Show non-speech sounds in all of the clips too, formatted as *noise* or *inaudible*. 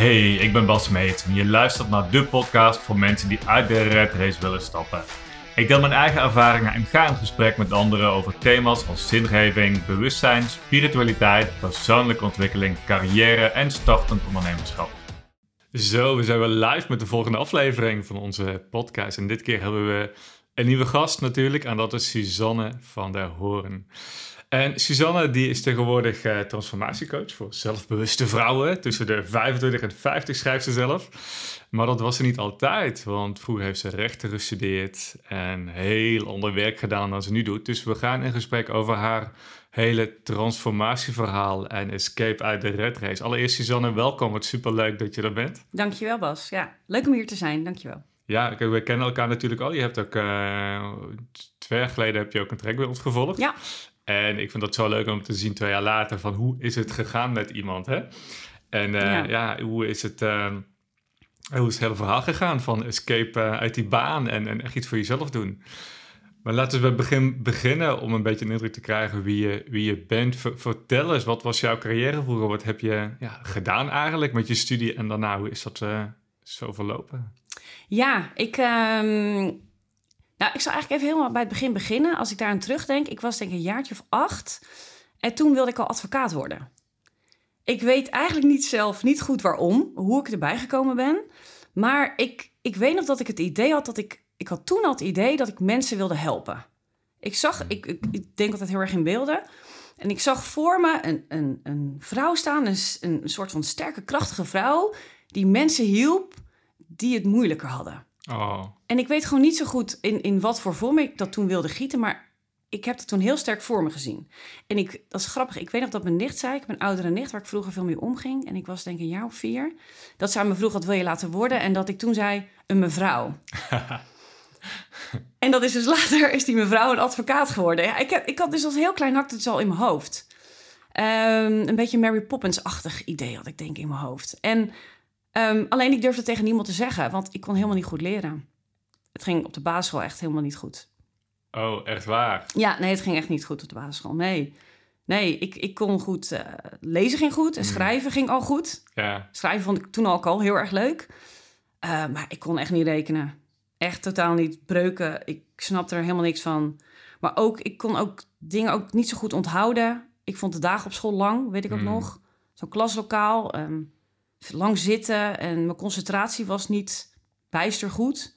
Hey, ik ben Bas Meet en je luistert naar de podcast voor mensen die uit de red race willen stappen. Ik deel mijn eigen ervaringen en ga in gesprek met anderen over thema's als zingeving, bewustzijn, spiritualiteit, persoonlijke ontwikkeling, carrière en startend ondernemerschap. Zo, we zijn weer live met de volgende aflevering van onze podcast. En dit keer hebben we een nieuwe gast natuurlijk en dat is Suzanne van der Hoorn. En Suzanne die is tegenwoordig uh, transformatiecoach voor zelfbewuste vrouwen. Tussen de 25 en 50 schrijft ze zelf. Maar dat was ze niet altijd, want vroeger heeft ze rechten gestudeerd en heel ander werk gedaan dan ze nu doet. Dus we gaan in gesprek over haar hele transformatieverhaal en escape uit de red race. Allereerst Suzanne, welkom. Het is superleuk dat je er bent. Dankjewel Bas. Ja, leuk om hier te zijn. Dankjewel. Ja, we kennen elkaar natuurlijk al. Je hebt ook uh, twee jaar geleden heb je ook een trek bij ons gevolgd. Ja. En ik vind dat zo leuk om te zien twee jaar later van hoe is het gegaan met iemand, hè? En uh, ja. hoe is het... Uh, hoe is het hele verhaal gegaan van escape uh, uit die baan en, en echt iets voor jezelf doen? Maar laten we bij het begin beginnen om een beetje een indruk te krijgen wie je, wie je bent. vertel eens, wat was jouw carrière vroeger? Wat heb je ja, gedaan eigenlijk met je studie en daarna? Hoe is dat uh, zo verlopen? Ja, ik... Um nou, ik zal eigenlijk even helemaal bij het begin beginnen. Als ik daar aan terugdenk, ik was denk ik een jaartje of acht. En toen wilde ik al advocaat worden. Ik weet eigenlijk niet zelf niet goed waarom, hoe ik erbij gekomen ben. Maar ik, ik weet nog dat ik het idee had dat ik... Ik had toen al het idee dat ik mensen wilde helpen. Ik zag, ik, ik, ik denk altijd heel erg in beelden. En ik zag voor me een, een, een vrouw staan, een, een soort van sterke, krachtige vrouw... die mensen hielp die het moeilijker hadden. Oh. En ik weet gewoon niet zo goed in, in wat voor vorm ik dat toen wilde gieten, maar ik heb het toen heel sterk voor me gezien. En ik, dat is grappig, ik weet nog dat mijn nicht zei, ik een oudere nicht waar ik vroeger veel mee omging, en ik was denk ik een jaar of vier, dat zij me vroeg wat wil je laten worden, en dat ik toen zei, een mevrouw. *laughs* en dat is dus later, is die mevrouw een advocaat geworden. Ja, ik, heb, ik had dus als heel klein hakt het al in mijn hoofd. Um, een beetje Mary Poppins-achtig idee had ik denk in mijn hoofd. En Um, alleen ik durfde tegen niemand te zeggen, want ik kon helemaal niet goed leren. Het ging op de basisschool echt helemaal niet goed. Oh, echt waar? Ja, nee, het ging echt niet goed op de basisschool. Nee, nee ik, ik kon goed... Uh, lezen ging goed en hmm. schrijven ging al goed. Ja. Schrijven vond ik toen ook al heel erg leuk. Uh, maar ik kon echt niet rekenen. Echt totaal niet breuken. Ik snapte er helemaal niks van. Maar ook, ik kon ook dingen ook niet zo goed onthouden. Ik vond de dagen op school lang, weet ik ook hmm. nog. Zo'n klaslokaal... Um, lang zitten en mijn concentratie was niet bijster goed.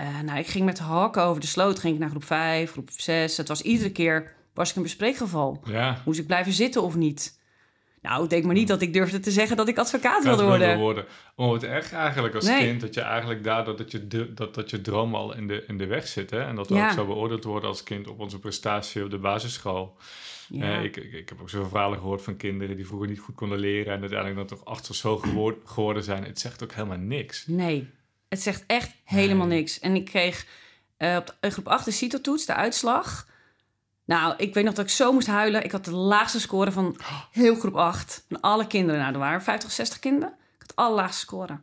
Uh, nou, ik ging met de hakken over de sloot, ging ik naar groep 5, groep 6. Het was iedere keer, was ik een bespreekgeval. Ja. Moest ik blijven zitten of niet? Nou, denk maar niet dat ik durfde te zeggen dat ik advocaat wilde worden. worden. Oh, het echt eigenlijk als kind, dat je eigenlijk daardoor dat je, dat, dat je droom al in de, in de weg zit. Hè? En dat we ook zo beoordeeld worden als kind op onze prestatie op de basisschool. Ja. ik, ik, ik, heb ook zoveel verhalen gehoord van kinderen die vroeger niet goed konden leren en uiteindelijk dan toch acht of zo geworden zijn. Het zegt ook helemaal niks. Nee, het zegt echt helemaal niks. En ik kreeg uh, op de, groep 8 de CITO-toets, de uitslag. Nou, ik weet nog dat ik zo moest huilen. Ik had de laagste score van heel groep 8. Van alle kinderen. Nou, er waren 50, 60 kinderen. Ik had de allerlaagste score.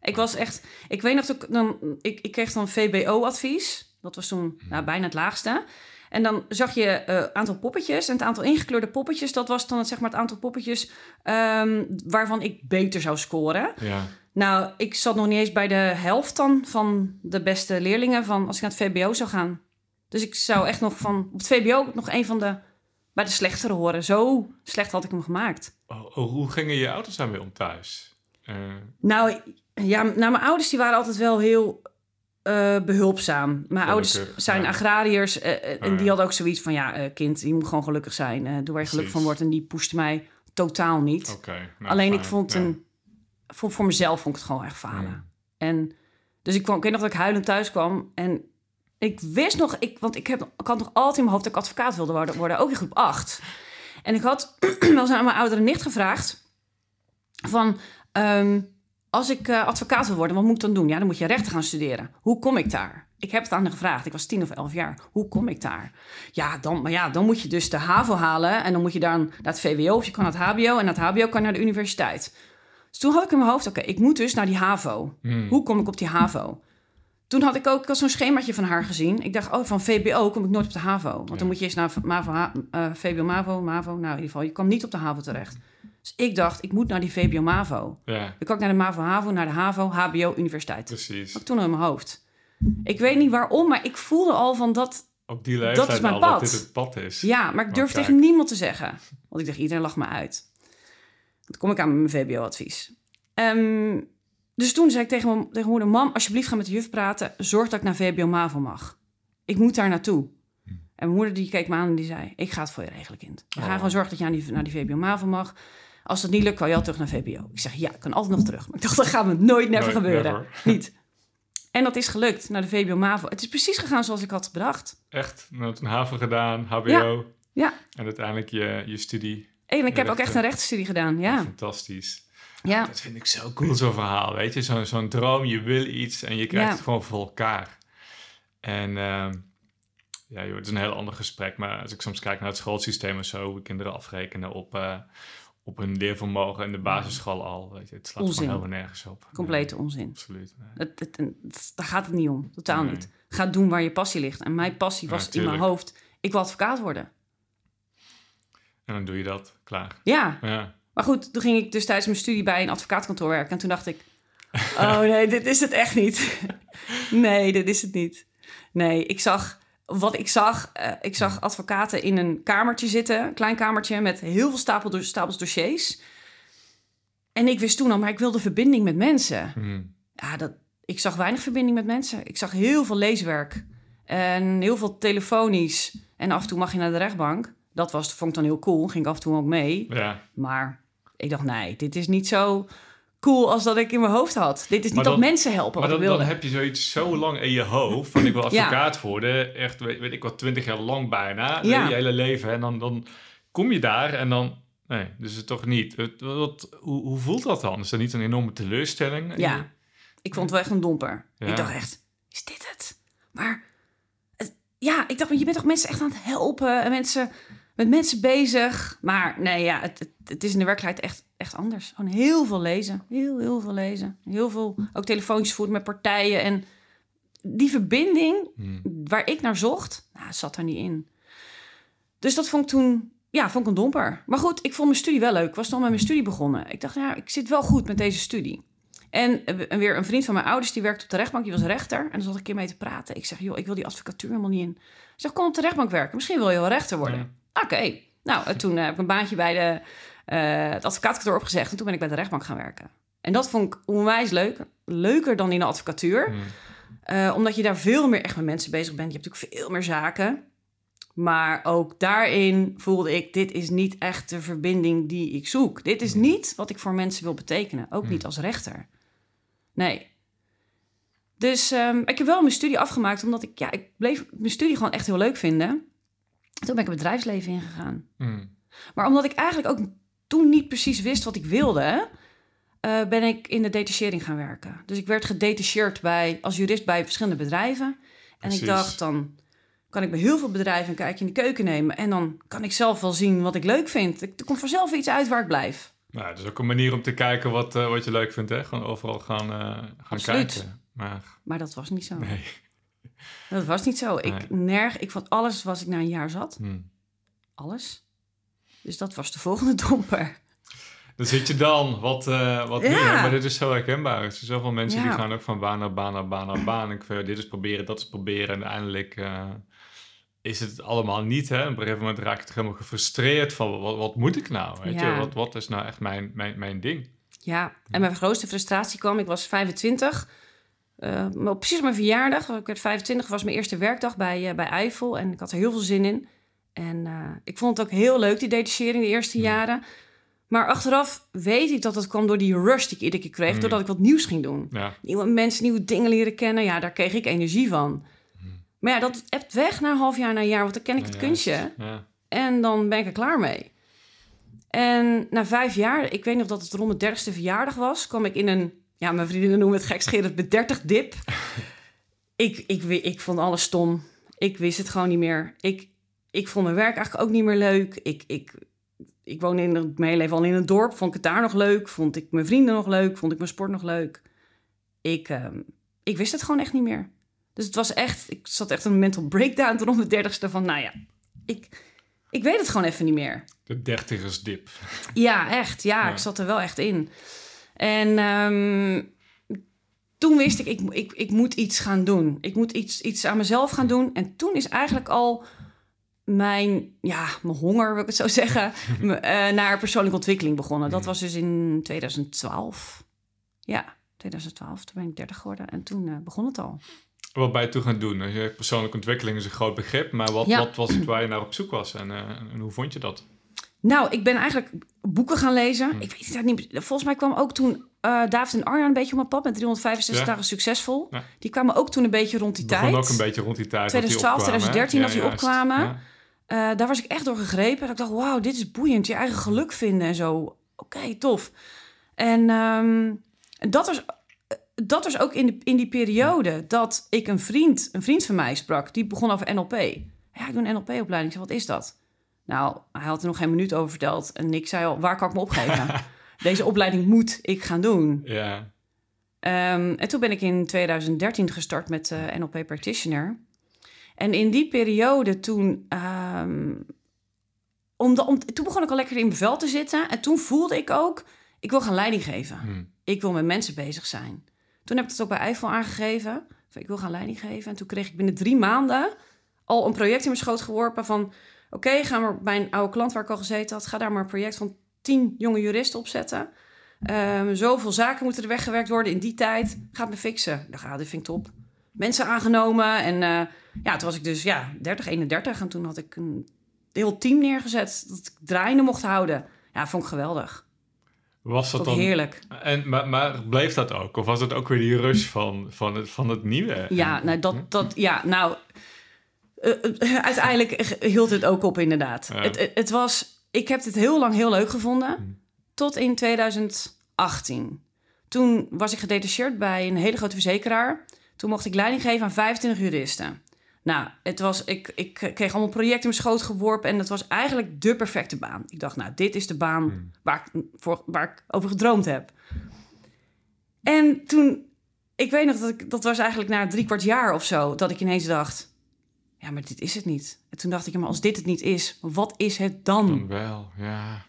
Ik was echt... Ik weet nog dat ik dan... Ik, ik kreeg dan VBO-advies. Dat was toen nou, bijna het laagste. En dan zag je een uh, aantal poppetjes. En het aantal ingekleurde poppetjes, dat was dan het, zeg maar, het aantal poppetjes um, waarvan ik beter zou scoren. Ja. Nou, ik zat nog niet eens bij de helft dan van de beste leerlingen van als ik naar het VBO zou gaan. Dus ik zou echt nog van op het VBO nog een van de bij de slechtere horen. Zo slecht had ik hem gemaakt. Oh, oh hoe gingen je ouders daarmee om thuis? Uh... Nou, ja, nou, mijn ouders die waren altijd wel heel uh, behulpzaam. Mijn ouders zijn agrariërs uh, en die oh, hadden ook zoiets van... ja, kind, je moet gewoon gelukkig zijn. doe waar je gelukkig van wordt. En die pushte mij totaal niet. Okay, nou, Alleen ik vond, een, voor, voor mezelf vond ik het gewoon echt falen. En dus ik, kwam, ik weet nog dat ik huilend thuis kwam. En ik wist nog... Ik, want ik, heb, ik had nog altijd in mijn hoofd dat ik advocaat wilde worden, worden ook in groep 8. En ik had *clears throat* wel eens aan mijn oudere nicht gevraagd... van... Um, als ik uh, advocaat wil worden, wat moet ik dan doen? Ja, dan moet je rechten gaan studeren. Hoe kom ik daar? Ik heb het aan haar gevraagd. Ik was tien of elf jaar. Hoe kom ik daar? Ja, dan, maar ja, dan moet je dus de HAVO halen. En dan moet je dan naar het VWO of je kan naar het HBO. En naar het HBO kan je naar de universiteit. Dus toen had ik in mijn hoofd, oké, ik moet dus naar die HAVO. Hmm. Hoe kom ik op die HAVO? Toen had ik ook zo'n schemaatje van haar gezien. Ik dacht, oh, van VBO kom ik nooit op de HAVO. Want dan moet je eens naar MAVO, uh, VBO, MAVO, MAVO. Nou, in ieder geval, je kwam niet op de HAVO terecht. Dus ik dacht, ik moet naar die VBO-MAVO. Ja, Dan kan ik naar de MAVO-HAVO, naar de HAVO, HBO, universiteit. Dat precies. ik toen in mijn hoofd. Ik weet niet waarom, maar ik voelde al van dat... Op die leeftijd is mijn al pad. dat dit het pad is. Ja, maar ik durf kijk. tegen niemand te zeggen. Want ik dacht, iedereen lacht me uit. Dan kom ik aan met mijn VBO-advies. Ehm, dus toen zei ik tegen mijn, tegen mijn moeder... Mam, alsjeblieft ga met de juf praten. Zorg dat ik naar VBO-MAVO mag. Ik moet daar naartoe. En mijn moeder die keek me aan en die zei... Ik ga het voor je regelen, kind. Je Oh. gaat gewoon zorgen dat je naar die, naar die VBO-MAVO mag. Als dat niet lukt, kan je al terug naar VBO. Ik zeg, ja, ik kan altijd nog terug. Maar ik dacht, dat gaat me nooit, never Nooit, gebeuren. never. *laughs* Niet. En dat is gelukt, naar de VBO-MAVO. Het is precies gegaan zoals ik had bedacht. Echt, met een haven gedaan, HBO. Ja. Ja. En uiteindelijk je, je studie. En ik heb ook echt een rechtsstudie gedaan, ja. Fantastisch. Ja, Dat vind ik zo cool, zo'n verhaal. Weet je, Zo- zo'n droom, je wil iets en je krijgt Ja. het gewoon voor elkaar. En ehm, ja, joh, het is een heel ander gesprek. Maar als ik soms kijk naar het schoolsysteem en zo, hoe kinderen afrekenen op, eh, op hun leervermogen in de basisschool al. Weet je, het slaat Onzin. gewoon helemaal nergens op. complete Nee, onzin. absoluut. nee. Het, het, het- daar gaat het niet om, totaal Nee. niet. Ga doen waar je passie ligt. En mijn passie was Ja, in mijn hoofd, ik wil advocaat worden. En dan doe je dat, klaar. Ja, Ja, maar goed, toen ging ik dus tijdens mijn studie bij een advocaatkantoor werken. En toen dacht ik, *laughs* oh nee, dit is het echt niet. nee, dit is het niet. Nee, ik zag, wat ik zag, eh, ik zag advocaten in een kamertje zitten. Een klein kamertje met heel veel stapel, stapels dossiers. En ik wist toen al, maar ik wilde verbinding met mensen. Hm. ja, dat, ik zag weinig verbinding met mensen. Ik zag heel veel leeswerk en heel veel telefonisch. En af en toe mag je naar de rechtbank. Dat was, vond ik dan heel cool. Ging ik af en toe ook mee. ja. Maar ik dacht, nee, dit is niet zo cool als dat ik in mijn hoofd had. Dit is niet Maar dat dan- mensen helpen Maar wat dan, dan heb je zoiets zo lang in je hoofd van ik wil Ja. advocaat worden. Echt, weet, weet ik wat, twintig jaar lang bijna. Ja. Je hele leven. En dan, dan kom je daar en dan... Nee, dus het toch niet. Het, wat, hoe, hoe voelt dat dan? Is dat niet een enorme teleurstelling? Ja, ik vond het wel echt een domper. Ja. Ik dacht echt, is dit het? Maar het- ja, ik dacht, je bent toch mensen echt aan het helpen en mensen met mensen bezig. Maar nee, ja, het, het, het is in de werkelijkheid echt, echt anders. Gewoon heel veel lezen, heel, heel veel lezen. Heel veel, ook telefoontjes voeren met partijen. En die verbinding Hm. waar ik naar zocht, nou, zat er niet in. Dus dat vond ik toen, ja, vond ik een domper. Maar goed, ik vond mijn studie wel leuk. Ik was nog met mijn studie begonnen. Ik dacht, ja, ik zit wel goed met deze studie. En, eh, weer een vriend van mijn ouders, die werkte op de rechtbank, die was rechter. En dan zat ik een keer mee te praten. Ik zeg, joh, ik wil die advocatuur helemaal niet in. Ik zeg, kom op de rechtbank werken. Misschien wil je wel rechter worden. Oké. Nou, en toen eh, heb ik een baantje bij de, eh, het advocaatkantoor opgezegd. En toen ben ik bij de rechtbank gaan werken. En dat vond ik onwijs leuk. Leuker dan in de advocatuur. Hm. Eh, omdat je daar veel meer echt met mensen bezig bent. Je hebt natuurlijk veel meer zaken. Maar ook daarin voelde ik, dit is niet echt de verbinding die ik zoek. Dit is niet wat ik voor mensen wil betekenen. Ook niet als rechter. Nee. Dus ehm, ik heb wel mijn studie afgemaakt, omdat ik, ja, ik bleef mijn studie gewoon echt heel leuk vinden. Toen ben ik het bedrijfsleven ingegaan. Hm. Maar omdat ik eigenlijk ook toen niet precies wist wat ik wilde, eh, ben ik in de detachering gaan werken. Dus ik werd gedetacheerd bij, als jurist bij verschillende bedrijven. En ik dacht, dan kan ik bij heel veel bedrijven een kijkje in de keuken nemen. En dan kan ik zelf wel zien wat ik leuk vind. Er komt vanzelf iets uit waar ik blijf. Nou, dat is ook een manier om te kijken wat, eh, wat je leuk vindt. Hè? Gewoon overal gaan, eh, gaan Absoluut. kijken. Maar Maar dat was niet zo. nee. Dat was niet zo. Ik, nerg, ik vond alles was ik na een jaar zat. Hm. Alles. Dus dat was de volgende *laughs* domper. Dan zit je dan, wat, eh wat Ja. meer. Maar dit is zo herkenbaar. Er zijn zoveel mensen die gaan ook van baan naar baan naar baan naar baan. Ik vind, dit is proberen, dat is proberen. En uiteindelijk eh, is het allemaal niet. Hè? Op een gegeven moment raak je toch helemaal gefrustreerd van... wat, wat moet ik nou? Weet Ja. je? Wat, wat is nou echt mijn, mijn, mijn ding? Ja, en mijn grootste frustratie kwam, ik was 25. Eh, op precies mijn verjaardag, ik werd 25, was mijn eerste werkdag bij, eh, bij Eiffel. En ik had er heel veel zin in. En eh, ik vond het ook heel leuk, die detachering, de eerste jaren. Maar achteraf weet ik dat dat kwam door die rush die ik iedere keer kreeg... Mm. doordat ik wat nieuws ging doen. Ja, Nieuwe mensen, nieuwe dingen leren kennen. Ja, daar kreeg ik energie van. Maar ja, dat hebt weg na een half jaar, na een jaar. Want dan ken ik nou het ja, kunstje. Ja. En dan ben ik er klaar mee. En na vijf jaar, ik weet nog dat het rond mijn dertigste verjaardag was, kwam ik in een, ja, mijn vriendinnen noemen het gekscherend, bij 30 dip. ik, ik, ik vond alles stom. Ik wist het gewoon niet meer. Ik, ik vond mijn werk eigenlijk ook niet meer leuk. Ik, ik, ik woonde in het, mijn hele leven al in een dorp. Vond ik het daar nog leuk? Vond ik mijn vrienden nog leuk? Vond ik mijn sport nog leuk? Ik, ehm, ik wist het gewoon echt niet meer. Dus het was echt, ik zat echt een mental breakdown toen op mijn dertigste van, nou ja, ik, Ik weet het gewoon even niet meer. De dertigersdip. Ja, echt. Ja, Ja. ik zat er wel echt in. En ehm, toen wist ik, ik, ik, ik moet iets gaan doen. Ik moet iets, iets aan mezelf gaan doen. En toen is eigenlijk al mijn, ja, mijn honger, wil ik het zo *laughs* zeggen, eh, naar persoonlijke ontwikkeling begonnen. Dat was dus in 2012. Ja, 2012. Toen ben ik 30 geworden en toen eh, begon het al. Wat ben je toen gaan doen? Je Persoonlijke ontwikkeling is een groot begrip, maar wat, Ja. wat was het waar je naar op zoek was en, eh, en hoe vond je dat? Nou, ik ben eigenlijk boeken gaan lezen. Hm. Ik weet het niet. Volgens mij kwam ook toen eh, David en Arjan een beetje op mijn pad met 365 Ja. dagen succesvol. Ja. Die kwamen ook toen een beetje rond die tijd. ook een beetje rond die tijd. dat die 2012, opkwamen, hè? 2013 dat die opkwamen. Eh, daar was ik echt door gegrepen. Ik dacht, wauw, dit is boeiend. Je eigen geluk vinden en zo. Oké, tof. En ehm, dat was... Dat was ook in, de, in die periode dat ik een vriend, een vriend van mij sprak. Die begon over NLP. Ja, ik doe een NLP-opleiding. Ik zei, wat is dat? Nou, hij had er nog geen minuut over verteld. En ik zei al, waar kan ik me opgeven? *laughs* Deze opleiding moet ik gaan doen. Ja. Ehm, en toen ben ik in 2013 gestart met eh, NLP Practitioner. En in die periode toen... ehm, om de, om, toen begon ik al lekker in mijn vel te zitten. En toen voelde ik ook, ik wil gaan leiding geven. Hm. Ik wil met mensen bezig zijn. Toen heb ik het ook bij Eiffel aangegeven. Ik wil gaan leiding geven. En toen kreeg ik binnen drie maanden al een project in mijn schoot geworpen van... Oké, ga maar bij een oude klant waar ik al gezeten had... ga daar maar een project van tien jonge juristen opzetten. Ehm zoveel zaken moeten er weggewerkt worden in die tijd. Ga het me fixen. Dan ga, dit vind ik top. Mensen aangenomen. En eh, ja, toen was ik dus ja, 30, 31. En toen had ik een heel team neergezet... dat ik draaiende mocht houden. Ja, vond ik geweldig. Was dat dan... heerlijk. En, maar, maar bleef dat ook? Of was het ook weer die rush van, van, het, van het nieuwe? Ja, nou, dat, dat, ja, nou eh, eh, *laughs* uiteindelijk hield het ook op, inderdaad. Ja. Het, het, het was, ik heb het heel lang heel leuk gevonden, Hm. tot in 2018. Toen was ik gedetacheerd bij een hele grote verzekeraar. Toen mocht ik leiding geven aan 25 juristen. Nou, het was, ik, ik kreeg allemaal projecten in mijn schoot geworpen en het was eigenlijk de perfecte baan. Ik dacht, nou, dit is de baan Hm. waar, ik, voor, waar ik over gedroomd heb. En toen, ik weet nog dat ik, dat was eigenlijk na drie kwart jaar of zo, dat ik ineens dacht, ja, maar dit is het niet. En toen dacht ik, ja, maar als dit het niet is, wat is het dan? Dan wel, ja.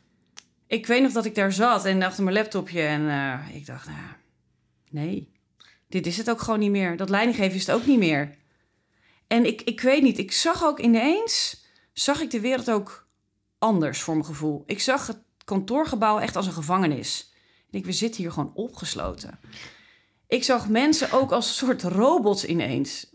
Ik weet nog dat ik daar zat en achter mijn laptopje en eh, ik dacht, nou, nee, dit is het ook gewoon niet meer. Dat leidinggeven is het ook niet meer. En ik, ik weet niet, ik zag ook ineens, zag ik de wereld ook anders voor mijn gevoel. Ik zag het kantoorgebouw echt als een gevangenis. Ik we zitten hier gewoon opgesloten. Ik zag mensen ook als een soort robots ineens.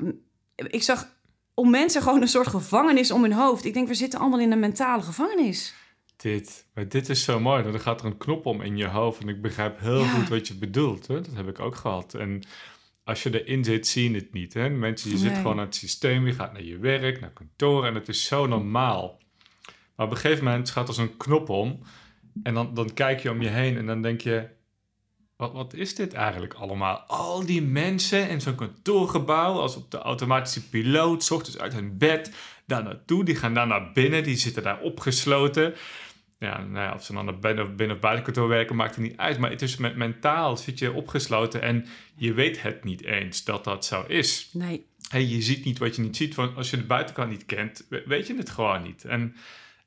Ik zag om mensen gewoon een soort gevangenis om hun hoofd. Ik denk, we zitten allemaal in een mentale gevangenis. Dit, maar dit is zo mooi. Dan gaat er een knop om in je hoofd. En ik begrijp heel Ja. goed wat je bedoelt. Hè? Dat heb ik ook gehad. En als je erin zit, zie je het niet. Hè? Mensen, je zit gewoon aan het systeem. Je gaat naar je werk, naar kantoor. En het is zo normaal. Maar op een gegeven moment gaat er zo'n knop om. En dan, dan kijk je om je heen en dan denk je... Wat, wat is dit eigenlijk allemaal? Al die mensen in zo'n kantoorgebouw, als op de automatische piloot, 's ochtends uit hun bed, daar naartoe. Die gaan daar naar binnen, die zitten daar opgesloten. Ja, nou ja, of ze dan naar binnen of, binnen of buiten kantoor werken, maakt het niet uit. Maar het is met mentaal zit je opgesloten en je weet het niet eens dat dat zo is. Nee, Hey, je ziet niet wat je niet ziet, want als je de buitenkant niet kent, we- weet je het gewoon niet. En,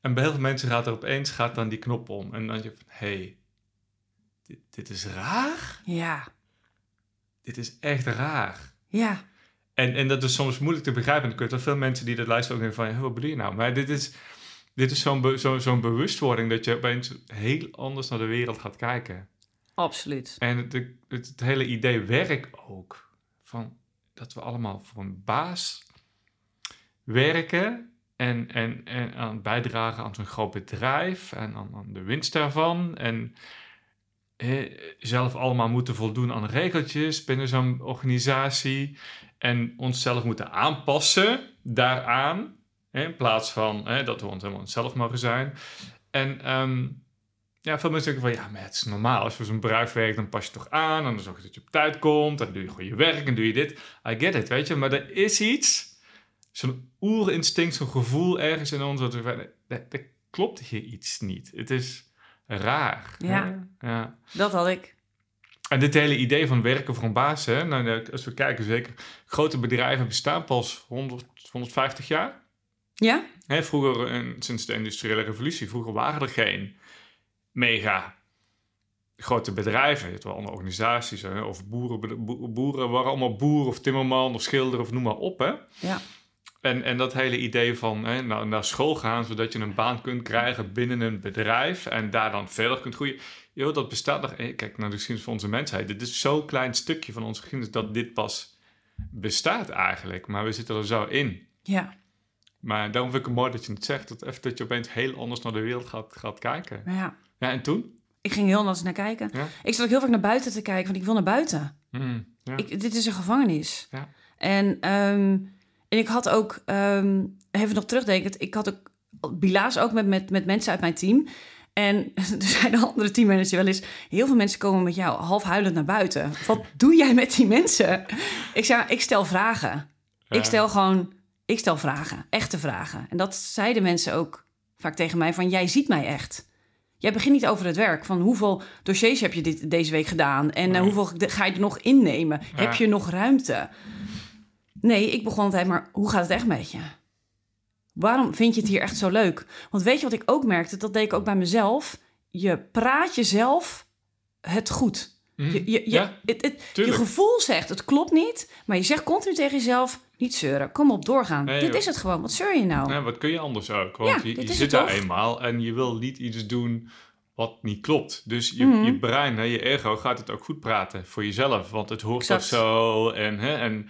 en bij heel veel mensen gaat er opeens gaat dan die knop om. En dan denk je van, hé, hey, dit, dit is raar. ja, Dit is echt raar. ja, En, en dat is soms moeilijk te begrijpen. Kun je toch veel mensen die dat luisteren ook denken van... "Ja, wat bedoel je nou? Maar dit is, dit is zo'n be- zo, zo'n bewustwording... dat je opeens heel anders naar de wereld gaat kijken. absoluut. En het, het, het hele idee werk ook. Van dat we allemaal voor een baas werken... En, en, en aan bijdragen aan zo'n groot bedrijf... en aan, aan de winst daarvan... en zelf allemaal moeten voldoen aan regeltjes binnen zo'n organisatie en onszelf moeten aanpassen daaraan, in plaats van dat we ons helemaal zelf mogen zijn. En ehm, ja, veel mensen denken van ja, maar het is normaal. Als je zo'n bedrijf werkt, dan pas je toch aan en dan zorg je dat je op tijd komt, dan doe je gewoon je werk en doe je dit. I get it, weet je, maar er is iets, zo'n oerinstinct, zo'n gevoel ergens in ons, dat we, klopt hier iets niet. Het is raar. Ja. ja. Dat had ik. En dit hele idee van werken voor een baas, hè, nou, als we kijken, zeker grote bedrijven bestaan pas 100, 150 jaar. Ja? Hè, vroeger, sinds de industriële revolutie, vroeger waren er geen mega grote bedrijven. Het waren allemaal organisaties. Hè, of boeren, bo- boeren waren allemaal boer of timmerman of schilder of noem maar op. Hè. Ja. En, en dat hele idee van hè, naar, naar school gaan, zodat je een baan kunt krijgen binnen een bedrijf en daar dan verder kunt groeien. Joh, dat bestaat nog. Kijk naar de geschiedenis van onze mensheid. Dit is zo'n klein stukje van onze geschiedenis dat dit pas bestaat eigenlijk. Maar we zitten er zo in. Ja, Maar daarom vind ik het mooi dat je het zegt. Dat, even, dat je opeens heel anders naar de wereld gaat, gaat kijken. ja. Ja, en toen? Ik ging heel anders naar kijken. Ja. Ik zat ook heel vaak naar buiten te kijken, want ik wil naar buiten. Hmm, ja. Ik, dit is een gevangenis. Ja. En, ehm, en ik had ook, ehm, even nog terugdenkend, ik had ook bila's ook met, met, met mensen uit mijn team. En *laughs* er zijn andere teammanagers wel eens, heel veel mensen komen met jou half huilend naar buiten. Wat doe jij met die mensen? Ik zei, ik stel vragen. Ja. Ik stel gewoon, ik stel vragen, echte vragen. En dat zeiden mensen ook vaak tegen mij van, jij ziet mij echt. Jij begint niet over het werk. Van hoeveel dossiers heb je dit, deze week gedaan? En eh, hoeveel ga je er nog innemen? Heb je nog ruimte? Nee, ik begon altijd maar, hoe gaat het echt met je? Waarom vind je het hier echt zo leuk? Want weet je wat ik ook merkte? Dat deed ik ook bij mezelf. Je praat jezelf het goed. Hmm, Je, je, je, ja, het, het, je gevoel zegt, het klopt niet. Maar je zegt continu tegen jezelf, niet zeuren. Kom op, doorgaan. Nee, Dit joh. is het gewoon. Wat zeur je nou? Ja, wat kun je anders ook? Want Ja, je, zit daar toch? eenmaal en je wil niet iets doen wat niet klopt. Dus je, Mhm. je brein, hè, je ego, gaat het ook goed praten voor jezelf. Want het hoort Exact. toch zo. En, hè, en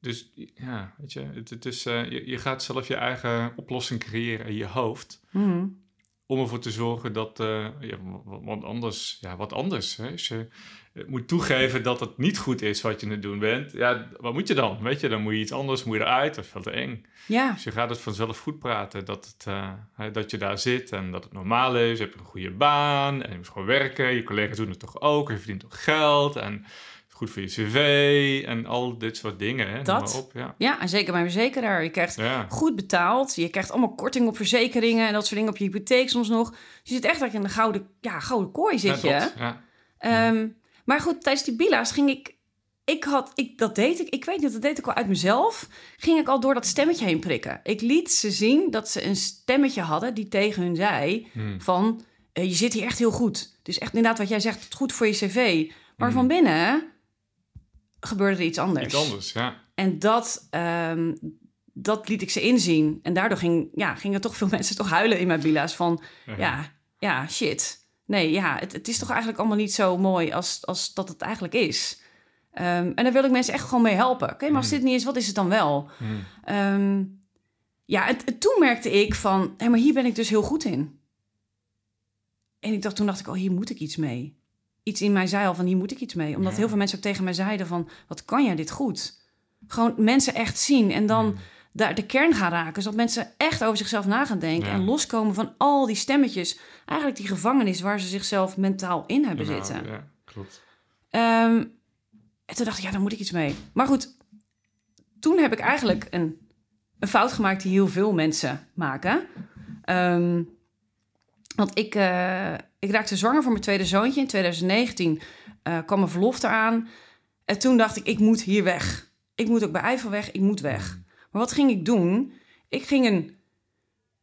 dus ja, weet je, het, het is, eh, je, je gaat zelf je eigen oplossing creëren in je hoofd. Mhm. Om ervoor te zorgen dat, eh, ja, wat anders, ja, wat anders. Hè? Als je eh, moet toegeven dat het niet goed is wat je aan het doen bent, ja, wat moet je dan? Weet je, dan moet je iets anders, moet je eruit, dat is veel te eng. Ja, Dus je gaat het vanzelf goed praten dat, het, dat je daar zit en dat het normaal is. Je hebt een goede baan en je moet gewoon werken. Je collega's doen het toch ook. Je verdient toch geld en goed voor je cv en al dit soort dingen. Hè. Dat. op, ja. ja, en zeker bij een verzekeraar. Je krijgt Ja. goed betaald. Je krijgt allemaal korting op verzekeringen en dat soort dingen op je hypotheek soms nog. Je zit echt in de gouden, ja, gouden kooi zit je. Ja. Ehm, maar goed, tijdens die bila's ging ik... Ik had, ik, dat deed ik, ik weet niet, dat deed ik al uit mezelf. Ging ik al door dat stemmetje heen prikken. Ik liet ze zien dat ze een stemmetje hadden die tegen hun zei Hmm. van... eh, je zit hier echt heel goed. Dus echt inderdaad wat jij zegt, goed voor je cv. Maar Hmm. van binnen gebeurde er iets anders. Iets anders, ja. En dat, ehm, dat liet ik ze inzien. En daardoor ging, ja, gingen toch veel *laughs* mensen toch huilen in mijn bila's van... Ja, ja, shit. Nee, ja, het, het is toch eigenlijk allemaal niet zo mooi als, als dat het eigenlijk is. Ehm, en daar wil ik mensen echt gewoon mee helpen. Oké, maar als Hmm. dit niet is, wat is het dan wel? Hmm. Ehm, ja, en, en toen merkte ik van, hé, maar hier ben ik dus heel goed in. En ik dacht, toen dacht ik, oh, hier moet ik iets mee. Iets in mij zei al van, hier moet ik iets mee. Omdat Ja. heel veel mensen ook tegen mij zeiden van, wat kan jij dit goed? Gewoon mensen echt zien en dan daar de kern gaan raken. Zodat mensen echt over zichzelf na gaan denken. Ja. En loskomen van al die stemmetjes. Eigenlijk die gevangenis waar ze zichzelf mentaal in hebben zitten. Ja, klopt. Ehm, en toen dacht ik, ja, daar moet ik iets mee. Maar goed, toen heb ik eigenlijk een, een fout gemaakt die heel veel mensen maken. Ehm, want ik, eh, ik raakte zwanger voor mijn tweede zoontje. In 2019 eh, kwam mijn verlof eraan. En toen dacht ik, ik moet hier weg. Ik moet ook bij Eiffel weg, ik moet weg. Maar wat ging ik doen? Ik ging een,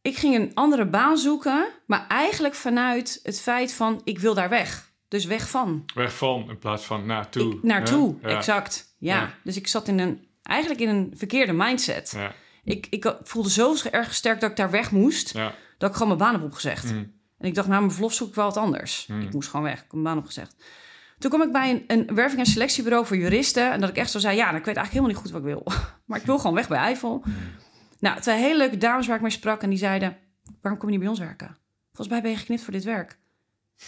ik ging een andere baan zoeken, maar eigenlijk vanuit het feit van, ik wil daar weg. Dus weg van. Weg van in plaats van naartoe. Ik, naartoe, Ja, exact. Ja. Ja. dus ik zat in een, eigenlijk in een verkeerde mindset. Ja, Ik, ik voelde zo erg sterk dat ik daar weg moest, dat ik gewoon mijn baan heb opgezegd. Hmm. En ik dacht, na mijn verlof zoek ik wel wat anders. Hmm. Ik moest gewoon weg, ik heb mijn baan opgezegd. Toen kwam ik bij een, een werving- en selectiebureau voor juristen. En dat ik echt zo zei, ja, nou, ik weet eigenlijk helemaal niet goed wat ik wil. *laughs* maar ik wil gewoon weg bij Eiffel. Nou, twee hele leuke dames waar ik mee sprak. En die zeiden, waarom kom je niet bij ons werken? Volgens mij ben je geknipt voor dit werk.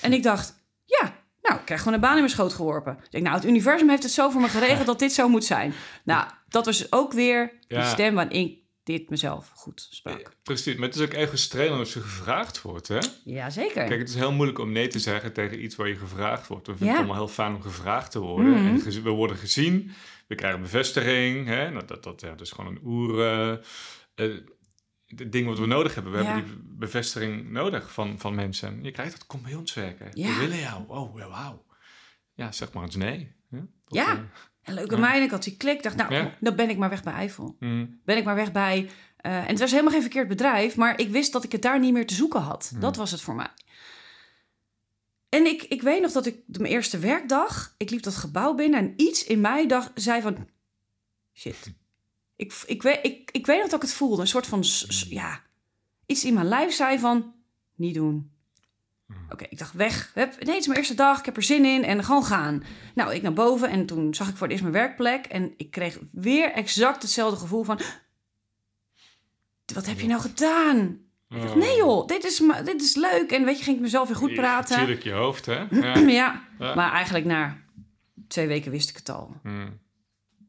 En ik dacht, ja, nou, ik krijg gewoon een baan in mijn schoot geworpen. Ik denk, nou, het universum heeft het zo voor me geregeld *laughs* dat dit zo moet zijn. Nou, dat was ook weer die Ja. stem waarin ik dit mezelf goed sprak. Precies, maar het is ook even strelend als je gevraagd wordt, hè? Ja, zeker. Kijk, het is heel moeilijk om nee te zeggen tegen iets waar je gevraagd wordt. We vinden Ja. het allemaal heel fijn om gevraagd te worden. Mhm. En we worden gezien, we krijgen bevestiging. Hè? Nou, dat, dat, ja, dat is gewoon een oer... eh, eh, het ding wat we nodig hebben. We Ja. hebben die bevestiging nodig van, van mensen. Je krijgt dat, kom bij ons werken. Ja. We willen jou. Oh, ja, wauw. Ja, zeg maar eens nee. Dat, Ja. En leuke Ja. meiden, ik had die klik. Ik dacht, nou, Ja. dan ben ik maar weg bij Eiffel. Mm. Ben ik maar weg bij... eh, en het was helemaal geen verkeerd bedrijf, maar ik wist dat ik het daar niet meer te zoeken had. Hmm. Dat was het voor mij. En ik, ik weet nog dat ik de mijn eerste werkdag, ik liep dat gebouw binnen en iets in mij dacht, zei van, shit. Ik, ik, weet, ik, ik weet nog dat ik het voelde, een soort van, ja, iets in mijn lijf zei van, niet doen. Oké, ik dacht weg. Hup, nee, het is mijn eerste dag. Ik heb er zin in en gewoon gaan. Nou, ik naar boven en toen zag ik voor het eerst mijn werkplek. En ik kreeg weer exact hetzelfde gevoel van... Wat heb je nou gedaan? Ik dacht, nee joh, dit is, dit is leuk. En weet je, ging ik mezelf weer goed praten. Natuurlijk je hoofd, hè? *clears throat* Ja. Ja, Ja. maar eigenlijk na twee weken wist ik het al. Mm.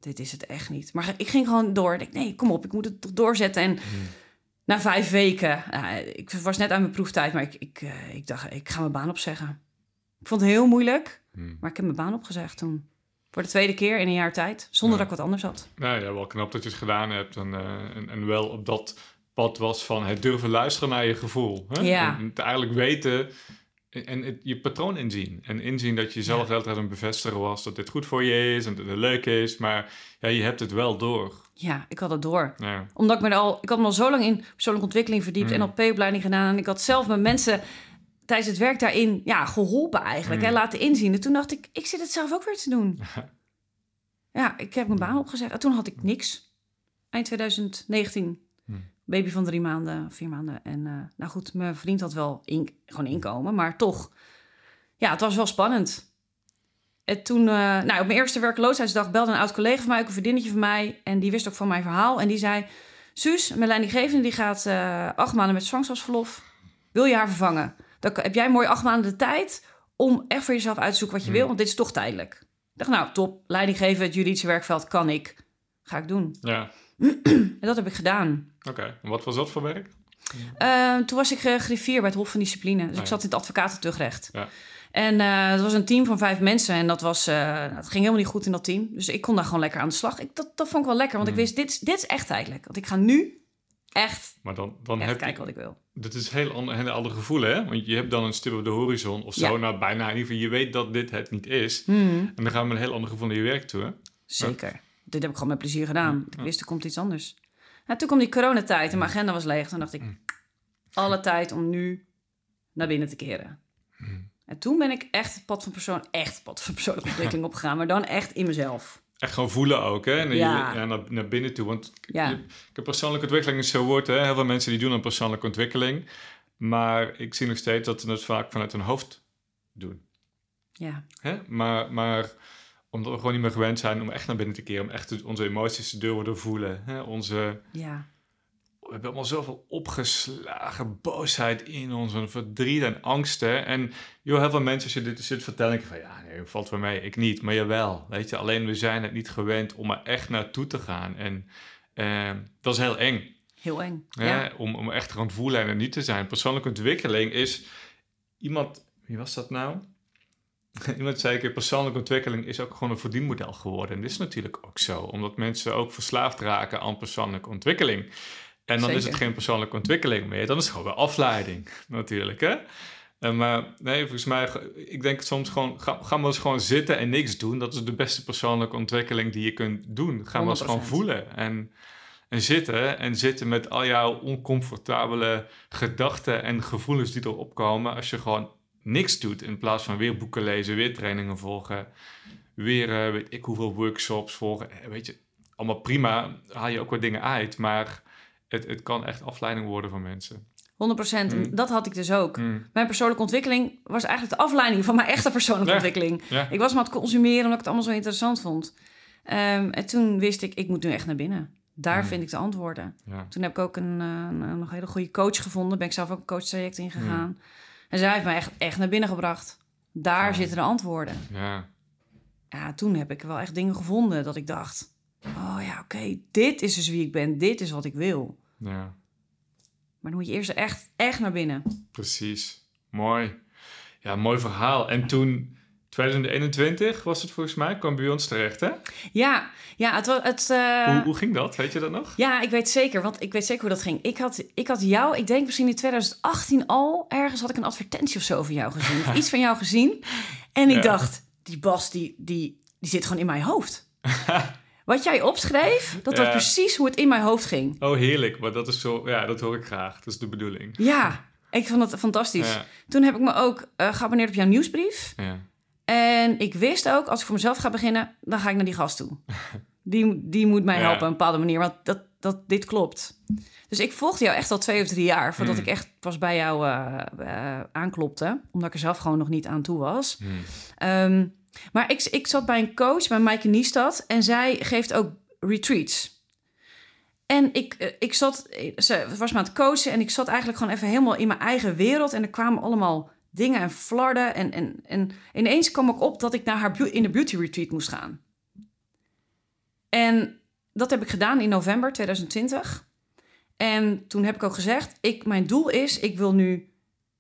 Dit is het echt niet. Maar ik ging gewoon door. Ik dacht, nee, kom op, ik moet het toch doorzetten. En na vijf weken, nou, ik was net aan mijn proeftijd, maar ik, ik, eh, ik dacht, ik ga mijn baan opzeggen. Ik vond het heel moeilijk, Mm. maar ik heb mijn baan opgezegd toen. Voor de tweede keer in een jaar tijd, zonder Ja. dat ik wat anders had. Nou ja, wel knap dat je het gedaan hebt. En, eh, en, en wel op dat pad was van het durven luisteren naar je gevoel. Hè? Ja. En het eigenlijk weten en, en het, je patroon inzien. En inzien dat je jezelf Ja. de hele tijd aan het bevestigen was dat dit goed voor je is en dat het leuk is. Maar ja, je hebt het wel door. Ja, ik had het door. Ja. Omdat ik me al, ik had me al zo lang in persoonlijke ontwikkeling verdiept, Mm. NLP-opleiding gedaan. En ik had zelf mijn mensen tijdens het werk daarin ja, geholpen eigenlijk. Mm. En laten inzien. En toen dacht ik, ik zit het zelf ook weer te doen. *laughs* ja, ik heb mijn baan opgezegd. En toen had ik niks. Eind 2019. Baby van drie maanden, vier maanden. En eh, nou goed, mijn vriend had wel in, gewoon inkomen. Maar toch, ja, het was wel spannend. En toen, eh, nou, op mijn eerste werkloosheidsdag belde een oud collega van mij, ook een vriendinnetje van mij. En die wist ook van mijn verhaal. En die zei, Suus, mijn leidinggevende, die gaat eh, acht maanden met zwangerschapsverlof. Wil je haar vervangen? Dan heb jij mooi acht maanden de tijd om echt voor jezelf uit te zoeken wat je Hmm. wil. Want dit is toch tijdelijk. Ik dacht, nou, top. Leidinggeven, het juridische werkveld kan ik. Ga ik doen. Ja, En dat heb ik gedaan. oké. En wat was dat voor werk? Eh, toen was ik eh, griffier bij het Hof van Discipline. Dus ik zat in het advocatentuchtrecht. Ja. En eh het was een team van vijf mensen. En dat was, eh, het ging helemaal niet goed in dat team. Dus ik kon daar gewoon lekker aan de slag. Ik, dat, dat vond ik wel lekker. Want ik Hmm. wist, dit, is- dit is echt tijdelijk. Want ik ga nu echt, Maar dan, dan echt heb je... kijken wat ik wil. Dat is heel ander, gevoelen, hè? Want je hebt dan een stip op de horizon of zo. Ja. Nou, bijna in ieder geval. Je weet dat dit het niet is. Hmm, En dan gaan we een heel ander gevoel naar je werk toe, hè? zeker. Dit heb ik gewoon met plezier gedaan. Ja. Ik wist, er komt iets anders. Nou, toen kwam die coronatijd en mijn agenda was leeg. Toen dacht ik, alle tijd om nu naar binnen te keren. En toen ben ik echt het pad van persoon, echt het pad van persoonlijke *laughs* ontwikkeling opgegaan. Maar dan echt in mezelf. Echt gewoon voelen ook, hè? Naar, Ja. je, ja, naar, naar binnen toe. Want Ja. je, heb persoonlijke ontwikkeling is zo'n woord, hè? Heel veel mensen die doen aan persoonlijke ontwikkeling. Maar ik zie nog steeds dat ze het vaak vanuit hun hoofd doen. Ja, Hè? Maar, maar omdat we gewoon niet meer gewend zijn om echt naar binnen te keren. Om echt onze emoties te durven voelen. Hè? Onze, ja. we hebben allemaal zoveel opgeslagen boosheid in ons, en verdriet en angsten. En joh, heel veel mensen, als je dit zit vertellen, denk je van ja, nee, valt voor mij, ik niet. Maar jawel, weet je, alleen we zijn het niet gewend om er echt naartoe te gaan. En eh, dat is heel eng, Heel eng. Ja. Om, om echt te gaan voelen en er niet te zijn. Persoonlijke ontwikkeling is iemand, wie was dat nou? *laughs* Iemand zei ik, persoonlijke ontwikkeling is ook gewoon een verdienmodel geworden. En dit is natuurlijk ook zo, omdat mensen ook verslaafd raken aan persoonlijke ontwikkeling. En dan is het geen persoonlijke ontwikkeling meer, dan is het gewoon weer afleiding, *laughs* natuurlijk. Hè? En maar nee, volgens mij, ik denk soms gewoon, ga, ga maar eens gewoon zitten en niks doen. Dat is de beste persoonlijke ontwikkeling die je kunt doen. Ga maar eens gewoon 100%. voelen en, en zitten. En zitten met al jouw oncomfortabele gedachten en gevoelens die erop komen. Als je gewoon niks doet in plaats van weer boeken lezen, weer trainingen volgen. Weer, eh, weet ik hoeveel workshops volgen. Eh, Weet je, allemaal prima, haal je ook wat dingen uit. Maar het, het kan echt afleiding worden van mensen. 100 En Mm. dat had ik dus ook. Mm. Mijn persoonlijke ontwikkeling was eigenlijk de afleiding van mijn echte *laughs* persoonlijke Ja. ontwikkeling. Ja. Ik was maar aan het consumeren omdat ik het allemaal zo interessant vond. Ehm, en toen wist ik, ik moet nu echt naar binnen. Daar Mm. vind ik de antwoorden. Ja. Toen heb ik ook een, eh, een, een hele goede coach gevonden. Ben ik zelf ook een coachtraject Mm. ingegaan. En zij heeft mij echt, echt naar binnen gebracht. Daar Ja. zitten de antwoorden. Ja. Ja, toen heb ik wel echt dingen gevonden dat ik dacht... Oh ja, oké, dit is dus wie ik ben. Dit is wat ik wil. ja. Maar dan moet je eerst echt, echt naar binnen. Precies. Mooi. Ja, mooi verhaal. En toen, 2021 was het volgens mij, kwam bij ons terecht, hè? Ja, ja, het, het, eh, hoe, hoe ging dat? Weet je dat nog? ja, ik weet zeker, want ik weet zeker hoe dat ging. Ik had, ik had jou, ik denk misschien in 2018 al, ergens had ik een advertentie of zo over jou gezien. Of *laughs* iets van jou gezien. En ik Ja. dacht, die Bas, die, die, die zit gewoon in mijn hoofd. *laughs* Wat jij opschreef, dat Ja. was precies hoe het in mijn hoofd ging. Oh, heerlijk. Maar dat is zo... Ja, dat hoor ik graag. Dat is de bedoeling. Ja, ik vond het fantastisch. Ja. Toen heb ik me ook eh, geabonneerd op jouw nieuwsbrief. Ja. En ik wist ook, als ik voor mezelf ga beginnen, dan ga ik naar die gast toe. *laughs* Die, die moet mij Ja. helpen op een bepaalde manier, want dat, dat, dit klopt. Dus ik volgde jou echt al twee of drie jaar voordat Hmm. ik echt pas bij jou eh, eh, aanklopte. Omdat ik er zelf gewoon nog niet aan toe was. Hmm. Ehm, maar ik, ik zat bij een coach, bij Maaike Niestad. En zij geeft ook retreats. En ik, eh, ik zat, ze was me aan het coachen en ik zat eigenlijk gewoon even helemaal in mijn eigen wereld. En er kwamen allemaal dingen en flarden. En, en, en ineens kwam ik op dat ik naar haar in de beauty retreat moest gaan. En dat heb ik gedaan in november 2020. En toen heb ik ook gezegd, ik, mijn doel is, ik wil nu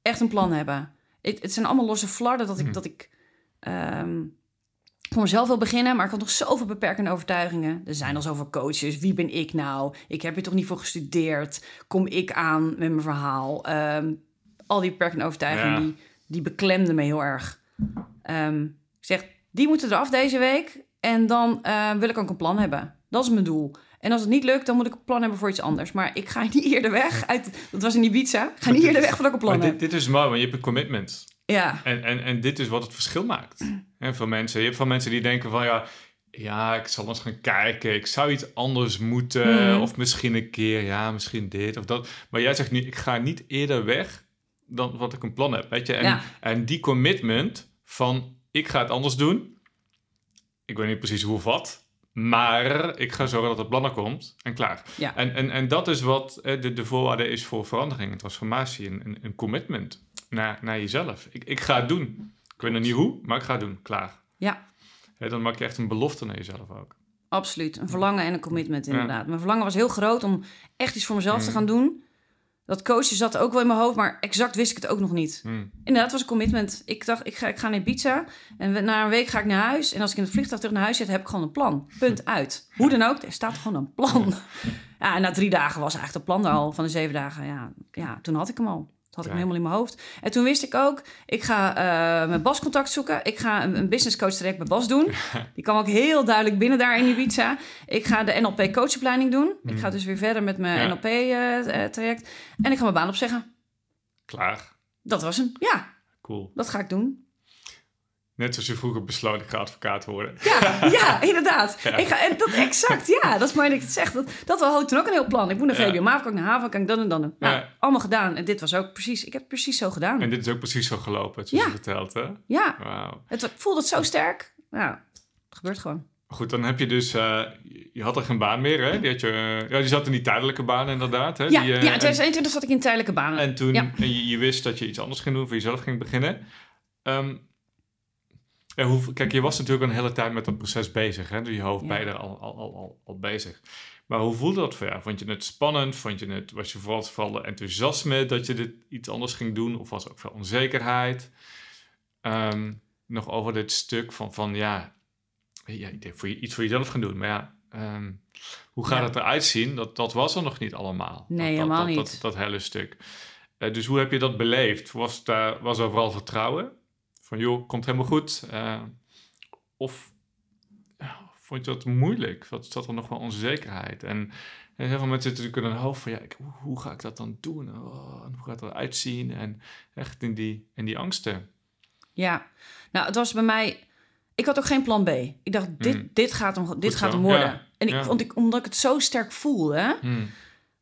echt een plan hebben. Het, het zijn allemaal losse flarden dat ik, Hmm. dat ik ehm, voor mezelf wil beginnen, maar ik had nog zoveel beperkende overtuigingen. Er zijn al zoveel coaches. Wie ben ik nou? Ik heb hier toch niet voor gestudeerd? Kom ik aan met mijn verhaal? Ehm, al die beperkende overtuigingen, Ja. die, die beklemden me heel erg. Ehm, ik zeg, die moeten eraf deze week. En dan eh, wil ik ook een plan hebben. Dat is mijn doel. En als het niet lukt, dan moet ik een plan hebben voor iets anders. Maar ik ga niet eerder weg. Uit, dat was in Ibiza. Ik ga niet eerder weg voordat ik een plan heb. dit, dit is mooi, want je hebt een commitment. Ja, En, en, en dit is wat het verschil maakt. En voor mensen. Je hebt van mensen die denken van ja, ja, ik zal eens gaan kijken. Ik zou iets anders moeten. Mhm. Of misschien een keer, ja, misschien dit of dat. Maar jij zegt nu, ik ga niet eerder weg dan wat ik een plan heb. Weet je? En, Ja. en die commitment van ik ga het anders doen. Ik weet niet precies hoe of wat. Maar ik ga zorgen dat het plan er komt en klaar. Ja. En, en, en dat is wat de, de voorwaarde is voor verandering en transformatie. Een, een, commitment naar, naar jezelf. Ik, ik ga het doen. Ik weet nog niet hoe, maar ik ga het doen. Klaar. ja. Dan maak je echt een belofte naar jezelf ook. Absoluut. Een verlangen en een commitment, Ja. inderdaad. Mijn verlangen was heel groot om echt iets voor mezelf te Mm. gaan doen. Dat coachen zat ook wel in mijn hoofd, maar exact wist ik het ook nog niet. Hmm. Inderdaad, was een commitment. Ik dacht, ik ga, ik ga naar Ibiza en na een week ga ik naar huis. En als ik in het vliegtuig terug naar huis zit, heb ik gewoon een plan. Punt *laughs* uit. Hoe dan ook, er staat gewoon een plan. Ja, en na drie dagen was eigenlijk het plan er al van de zeven dagen. Ja, ja toen had ik hem al. Dat had ik Ja. helemaal in mijn hoofd. En toen wist ik ook, ik ga eh, mijn Bas contact zoeken. Ik ga een, een business coach traject bij Bas doen. *laughs* Die kwam ook heel duidelijk binnen daar in Ibiza. Ik ga de NLP coachopleiding doen. Ik ga dus weer verder met mijn Ja. NLP eh, eh, traject. En ik ga mijn baan opzeggen. Klaar. Dat was hem. Ja, Cool. dat ga ik doen. Net zoals je vroeger besloot, ik ga advocaat worden. Ja, *laughs* ja inderdaad. Ja. Ik ga, en dat exact, ja. Dat is mooi dat ik het zeg. Dat, dat had ik toen ook een heel plan. Ik moet naar Ja. VBO, maar kan ik naar Haven, kan ik dan en dan. Nou, Ja. allemaal gedaan. En dit was ook precies, ik heb het precies zo gedaan. En dit is ook precies zo gelopen, zoals Ja. je vertelt, hè? Ja, het ik voelde het zo sterk. Ja, het gebeurt gewoon. Goed, dan heb je dus... eh, je had er geen baan meer, hè? Die, had je, ja, die zat in die tijdelijke baan, inderdaad. Hè? Ja, die, eh, ja, in en- 2021 zat ik in tijdelijke banen. En toen Ja. en je, je wist dat je iets anders ging doen, voor jezelf ging beginnen. Ehm, hoe, kijk, je was natuurlijk een hele tijd met dat proces bezig. Hè? Dus je hoofd bij al, al, al, al, bezig. Maar hoe voelde dat voor jou? Vond je het spannend? Vond je het, was je vooral, vooral enthousiasme dat je dit iets anders ging doen? Of was er ook veel onzekerheid? Ehm, nog over dit stuk van, van ja, ja ik denk voor je, iets voor jezelf gaan doen. Maar ja, ehm, hoe gaat Ja. het eruit zien? Dat, dat was er nog niet allemaal. Nee, dat, helemaal dat, niet. Dat, dat, hele stuk. Eh, dus hoe heb je dat beleefd? Was, daar, was er vooral vertrouwen? Van joh, komt helemaal goed? Eh, of ja, vond je dat moeilijk? Wat zat er nog wel onzekerheid? En, en heel veel mensen zitten natuurlijk in hun hoofd van ja, ik, hoe, ga ik dat dan doen? Oh, en hoe gaat het eruit zien? En echt in die, in die angsten. Ja, nou, het was bij mij. Ik had ook geen plan B. Ik dacht, dit, Hmm. dit gaat hem, dit Goed gaat hem worden. ja, En ik ja. vond ik, omdat ik het zo sterk voelde, Hmm.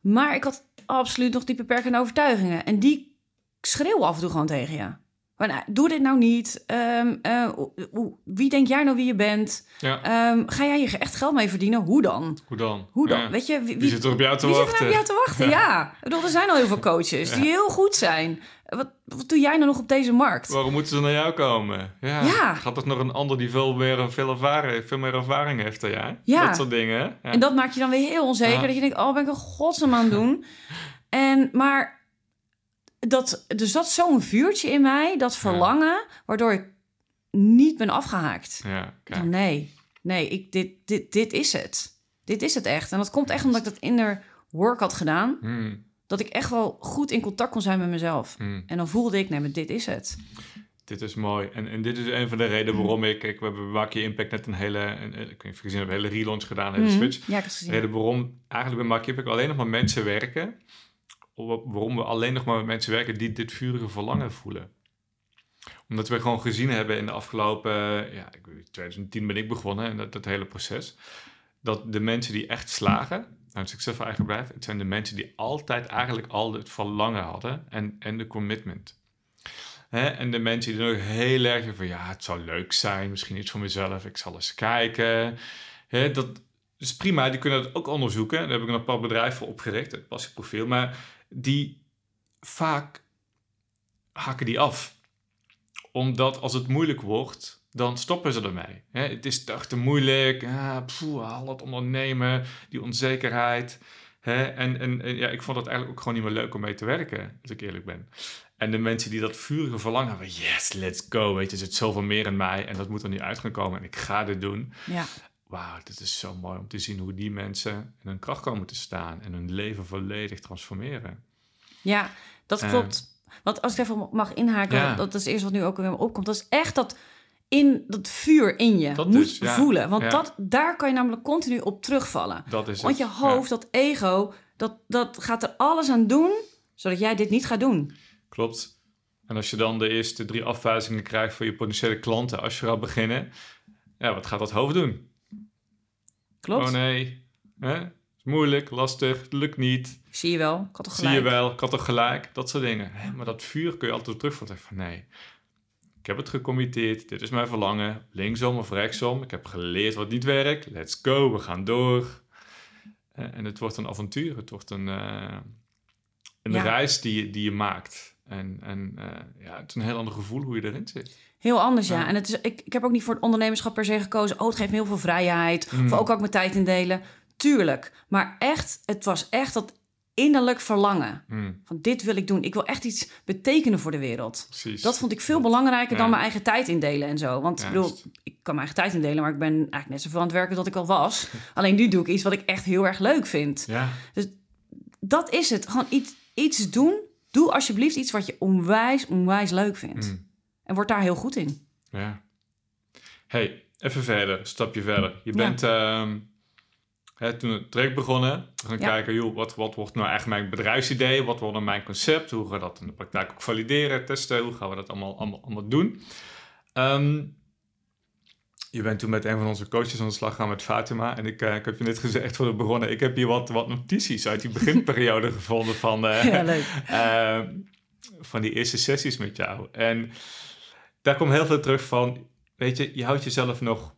maar ik had absoluut nog die beperkende overtuigingen. En die schreeuwen af en toe gewoon tegen je. Maar nou, doe dit nou niet. Ehm, eh, wie denk jij nou wie je bent? Ja, Ehm, ga jij hier echt geld mee verdienen? Hoe dan? hoe dan? Hoe dan? Ja. Weet je, wie, Wie zit er op jou te wie zit wachten? er op jou te wachten? Ja. Ik bedoel, er zijn al heel veel coaches die heel goed zijn. Wat, wat doe jij nou nog op deze markt? Waarom moeten ze naar jou komen? Ja. Ja. Gaat toch nog een ander die veel meer, veel, ervaring, veel meer ervaring heeft dan jij? Ja. Dat soort dingen. Ja. En dat maakt je dan weer heel onzeker. Dat je denkt, oh, ben ik een godsnaam aan het doen? *laughs* en, maar dat, er zat zo'n vuurtje in mij, dat verlangen, waardoor ik niet ben afgehaakt. ja, kijk. nee, nee, ik, dit, dit, dit is het. Dit is het echt. En dat komt echt omdat ik dat inner work had gedaan. Hmm, Dat ik echt wel goed in contact kon zijn met mezelf. hmm. En dan voelde ik, nee, maar dit is het. dit is mooi. En, en dit is een van de redenen waarom ik... Kijk, we hebben Maak Je Impact net een hele... Een, ik weet niet gezien een hele relaunch gedaan, een hele switch. Ja, ik heb De reden waarom eigenlijk bij Maak Je Impact alleen nog maar mensen werken... wa- waarom we alleen nog maar met mensen werken die dit vurige verlangen voelen. Omdat we gewoon gezien hebben in de afgelopen... Ja, ik weet, 2010 ben ik begonnen en dat, dat hele proces. Dat de mensen die echt slagen, nou, een succesvol eigen bedrijf... het zijn de mensen die altijd eigenlijk al het verlangen hadden en, en de commitment. En de mensen die nog heel erg van... ja, het zou leuk zijn, misschien iets voor mezelf, ik zal eens kijken. Hè, dat is prima, die kunnen dat ook onderzoeken. Daar heb ik een apart bedrijf voor opgericht, het passieprofiel. Maar die vaak haken die af. Omdat als het moeilijk wordt, dan stoppen ze ermee. Het is toch te moeilijk, ah, al het ondernemen, die onzekerheid. En, en ja, ik vond het eigenlijk ook gewoon niet meer leuk om mee te werken, als ik eerlijk ben. En de mensen die dat vurige verlangen hebben, yes, let's go, weet je, er zit zoveel meer in mij en dat moet er nu uit gaan komen en ik ga dit doen. Ja. Wauw, dit is zo mooi om te zien hoe die mensen in hun kracht komen te staan en hun leven volledig transformeren. Ja, dat Eh. klopt. Want als ik even mag inhaken, Ja. dat is eerst wat nu ook weer opkomt. Dat is echt dat, in, dat vuur in je Dat moet dus, ja. voelen. Want Ja. dat, daar kan je namelijk continu op terugvallen. Dat is Want je het. hoofd, dat ego, dat, dat gaat er alles aan doen... zodat jij dit niet gaat doen. Klopt. En als je dan de eerste drie afwijzingen krijgt van je potentiële klanten als je gaat beginnen, ja, wat gaat dat hoofd doen? Klopt? Oh nee, hè? is moeilijk, lastig, het lukt niet. Zie je wel? Ik had toch Zie gelijk. je wel, ik had toch gelijk, dat soort dingen. Hè, Maar dat vuur kun je altijd op terugvallen. Van nee, ik heb het gecommitteerd, dit is mijn verlangen, linksom of rechtsom. Ik heb geleerd wat niet werkt, let's go, we gaan door. Eh, en het wordt een avontuur, het wordt een, eh, een Ja. reis die je, die je maakt. En, en eh, ja, het is een heel ander gevoel hoe je erin zit. Heel anders, ja. Ja. En het is, ik, ik heb ook niet voor het ondernemerschap per se gekozen. Oh, het geeft me heel veel vrijheid. Mm. Of ook kan ik mijn tijd indelen. Tuurlijk. Maar echt, het was echt dat innerlijk verlangen. Hmm, Van dit wil ik doen. Ik wil echt iets betekenen voor de wereld. precies. Dat vond ik veel belangrijker dan mijn eigen tijd indelen en zo. Want ik bedoel, ik kan mijn eigen tijd indelen, maar ik ben eigenlijk net zoveel aan het werken dat ik al was. *laughs* Alleen nu doe ik iets wat ik echt heel erg leuk vind. Ja, Dat is het. Gewoon iets, iets doen. Doe alsjeblieft iets wat je onwijs, onwijs leuk vindt. hmm, En word daar heel goed in. ja. hey, even verder, een stapje verder. Je Ja. bent ehm, hè, toen het traject begonnen, gaan Ja. kijken, joh, wat, wat wordt nou echt mijn bedrijfsidee? Wat wordt nou mijn concept? Hoe gaan we dat in de praktijk ook valideren, testen? Hoe gaan we dat allemaal, allemaal, allemaal doen? Ehm, je bent toen met een van onze coaches aan de slag gegaan met Fatima. En ik, eh, ik heb je net gezegd voor de begonnen, ik heb hier wat, wat notities uit die beginperiode *laughs* gevonden van... eh, Ja, leuk. *laughs* eh, van die eerste sessies met jou. En daar komt heel veel terug van, weet je, je houdt jezelf nog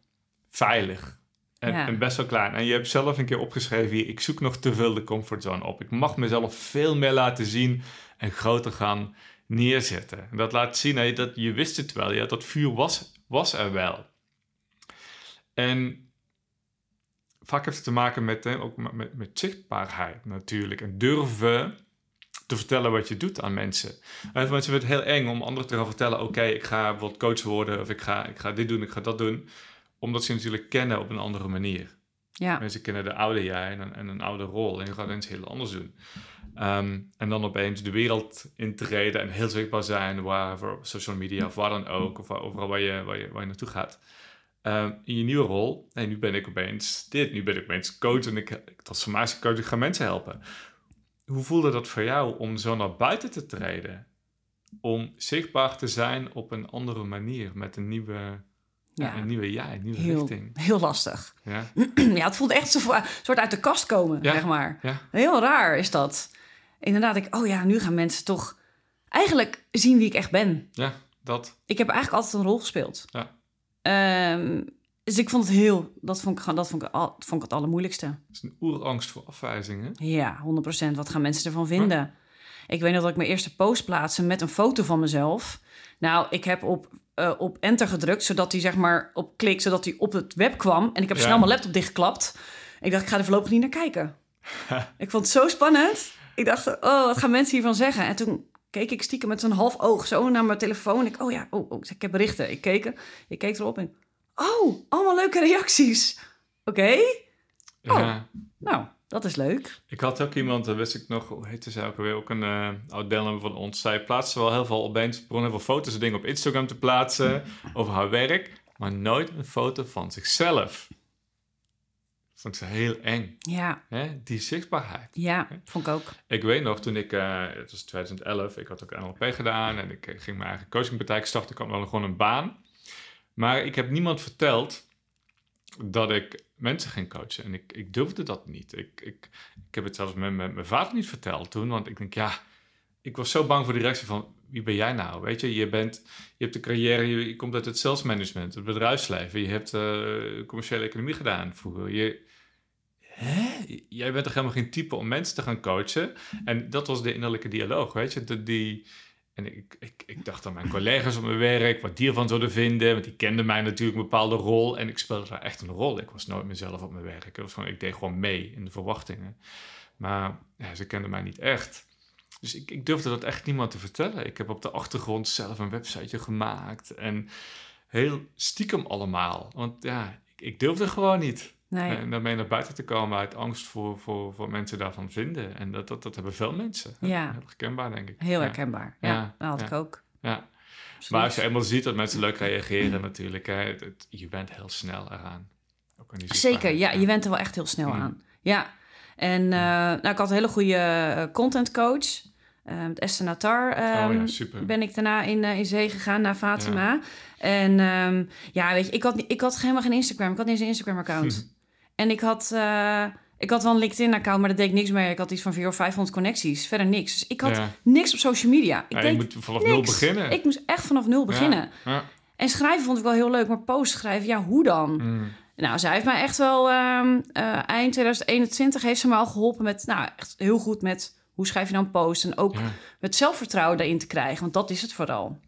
veilig. En, Ja. en best wel klein. En je hebt zelf een keer opgeschreven hier, ik zoek nog te veel de comfortzone op. Ik mag mezelf veel meer laten zien en groter gaan neerzetten. En dat laat zien, hè, dat je wist het wel, ja, dat vuur was, was er wel. En vaak heeft het te maken met, hè, ook met, met, met zichtbaarheid natuurlijk. En durven te vertellen wat je doet aan mensen. En voor mensen vinden het heel eng om anderen te gaan vertellen... oké, ik ga bijvoorbeeld coach worden... of ik ga, ik ga dit doen, ik ga dat doen. Omdat ze natuurlijk kennen op een andere manier. Ja, Mensen kennen de oude jij en een, en een oude rol. En je gaat iets heel anders doen. Ehm, en dan opeens de wereld intreden en heel zichtbaar zijn... waar op social media of waar dan ook... of waar- overal waar je, waar je, waar je naartoe gaat... Ehm, in je nieuwe rol, en nu ben ik opeens dit, nu ben ik opeens coach en ik, ik transformatiecoach, ik ga mensen helpen. Hoe voelde dat voor jou om zo naar buiten te treden? Om zichtbaar te zijn op een andere manier, met een nieuwe, ja. een nieuwe jij, een nieuwe Heel, richting. heel lastig. Ja, *clears throat* ja, het voelt echt zo, een soort uit de kast komen, Ja. zeg maar. ja, Heel raar is dat. Inderdaad, ik, oh ja, nu gaan mensen toch eigenlijk zien wie ik echt ben. ja, dat. Ik heb eigenlijk altijd een rol gespeeld. Ja. Ehm, dus ik vond het heel, dat vond ik dat vond ik, al, vond ik het allermoeilijkste. Het is een oerangst voor afwijzing, hè? Ja, 100%. Wat gaan mensen ervan vinden? Ik weet nog dat ik mijn eerste post plaatste met een foto van mezelf. Nou, ik heb op, eh, op enter gedrukt, zodat hij zeg maar op klik, zodat hij op het web kwam. En ik heb Ja. snel mijn laptop dichtgeklapt. Ik dacht, ik ga er voorlopig niet naar kijken. *laughs* ik vond het zo spannend. Ik dacht, oh, wat gaan mensen hiervan zeggen? En toen keek ik stiekem met zo'n half oog zo naar mijn telefoon. Ik, oh ja, oh, oh, ik heb berichten. Ik keek, ik keek erop en, oh, allemaal leuke reacties. Oké, Ja, nou, Dat is leuk. Ik had ook iemand, dat wist ik nog, hoe heette ze ook alweer, ook een uh, oud deelnemer van ons. Zij plaatste wel heel veel opeens, begon heel veel foto's en dingen op Instagram te plaatsen over haar werk, maar nooit een foto van zichzelf. Vond ik ze heel eng. Ja. Hè? Die zichtbaarheid. Ja, vond ik ook. Ik weet nog, toen ik, uh, het was 2011, ik had ook NLP gedaan en ik ging mijn eigen coachingpraktijk starten. Ik had wel gewoon een baan. Maar ik heb niemand verteld dat ik mensen ging coachen. En ik, ik durfde dat niet. Ik, ik, ik heb het zelfs met, met mijn vader niet verteld toen. Want ik denk, ja, ik was zo bang voor de reactie van... wie ben jij nou? Weet je, je, bent, je hebt de carrière, je, komt uit het salesmanagement, het bedrijfsleven. Je hebt uh, commerciële economie gedaan vroeger. Je, hè? Jij bent toch helemaal geen type om mensen te gaan coachen? En dat was de innerlijke dialoog, weet je. Die, en ik, ik, dacht aan mijn collega's op mijn werk, wat die ervan zouden vinden. Want die kenden mij natuurlijk een bepaalde rol. En ik speelde daar echt een rol. Ik was nooit mezelf op mijn werk. Was gewoon, ik deed gewoon mee in de verwachtingen. Maar ja, ze kenden mij niet echt. Dus ik, ik durfde dat echt niemand te vertellen. Ik heb op de achtergrond zelf een websiteje gemaakt. En heel stiekem allemaal. Want ja, ik, ik durfde gewoon niet. Nee. En daarmee naar buiten te komen uit angst voor, voor, voor mensen daarvan vinden. En dat, dat, dat hebben veel mensen. Ja. Heel herkenbaar, denk ik. Heel herkenbaar. Ja, Ja, dat had ik ook. Ja. Absoluut. Maar als je eenmaal ziet dat mensen leuk reageren natuurlijk, hè, het- het- je bent heel snel eraan. Ook Zeker, ja, je went er wel echt heel snel Mm. aan. Ja, en eh, nou, ik had een hele goede eh, content coach. Eh, met Esther Natar ehm, Oh ja, super. ben ik daarna in, in zee gegaan naar Fatima. En ehm, ja, weet je, ik had, ik had helemaal geen Instagram. Ik had niet eens een Instagram-account. *laughs* en ik had, eh, ik had wel een LinkedIn-account, maar dat deed ik niks meer. Ik had iets van 400 of 500 connecties. Verder niks. Dus ik had Ja. niks op social media. Ik Ja, deed je moet vanaf niks. nul beginnen. Ik moest echt vanaf nul beginnen. Ja. En schrijven vond ik wel heel leuk, maar post schrijven, ja, hoe dan? Mm. Nou, zij heeft mij echt wel ehm, eh, eind 2021 heeft ze me al geholpen met, nou, echt heel goed met hoe schrijf je dan een post en ook met zelfvertrouwen daarin te krijgen, want dat is het vooral.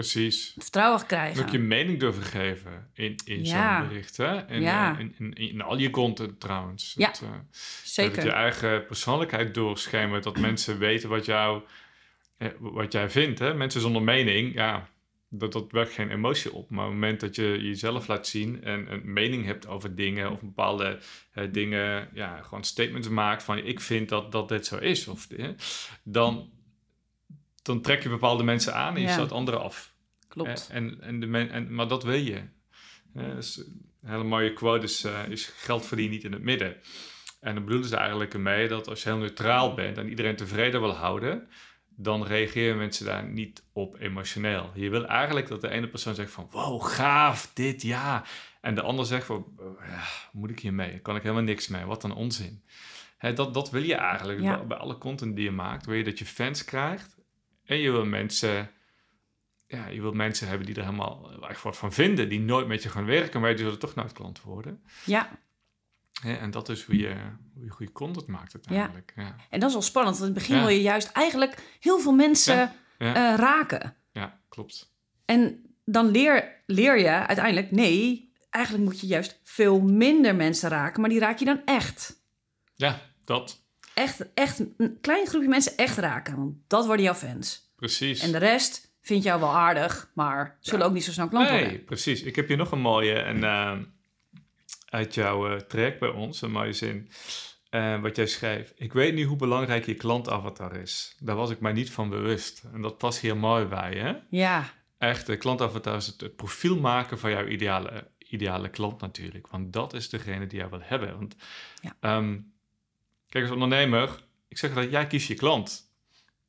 Precies. Vertrouwen En krijgen. ook je mening durven geven in, in Ja. zo'n bericht. Hè? En, Ja. eh, in, in, in al je content trouwens. Ja, Dat, eh, Zeker. Dat je eigen persoonlijkheid doorschemert. Dat mensen weten wat, jou, eh, wat jij vindt. Hè? Mensen zonder mening, ja, dat, dat werkt geen emotie op. Maar op het moment dat je jezelf laat zien en een mening hebt over dingen of bepaalde eh, dingen, ja, gewoon statements maakt van ik vind dat, dat dit zo is, of, eh, dan, dan trek je bepaalde mensen aan en je stoot anderen af. Klopt. En, en de men, en, maar dat wil je. Eh, dus een hele mooie quote is, eh, is geld verdien niet in het midden. En dan bedoelen ze eigenlijk ermee dat als je heel neutraal bent en iedereen tevreden wil houden, dan reageren mensen daar niet op emotioneel. Je wil eigenlijk dat de ene persoon zegt van wow, gaaf, dit, ja. En de ander zegt van, oh, ja, moet ik hiermee? Daar kan ik helemaal niks mee. Wat een onzin. Hè, dat, dat wil je eigenlijk. Ja. Bij alle content die je maakt, wil je dat je fans krijgt. En je wil mensen ja, je wilt mensen hebben die er helemaal echt wat van vinden, die nooit met je gaan werken, maar die zullen toch nooit klant worden. Ja, en dat is hoe je, hoe je goede content maakt uiteindelijk. Ja, en dat is wel spannend, want in het begin wil je juist eigenlijk heel veel mensen eh, raken. ja klopt. En dan leer, leer je uiteindelijk, nee, eigenlijk moet je juist veel minder mensen raken, maar die raak je dan echt. Ja, dat. Echt, echt een klein groepje mensen echt raken, want dat worden jouw fans. Precies. En de rest vindt jou wel aardig, maar zullen Ja. ook niet zo snel klant nee, worden. precies. Ik heb hier nog een mooie en, eh, uit jouw uh, traject bij ons, een mooie zin. Uh, wat jij schreef. Ik weet nu hoe belangrijk je klantavatar is. Daar was ik mij niet van bewust. En dat past hier mooi bij, hè? Ja, Echt, de klantavatar is het, het profiel maken van jouw ideale, ideale klant natuurlijk. Want dat is degene die jij wil hebben. Want Ja. ehm, kijk, als ondernemer, ik zeg dat jij kiest je klant.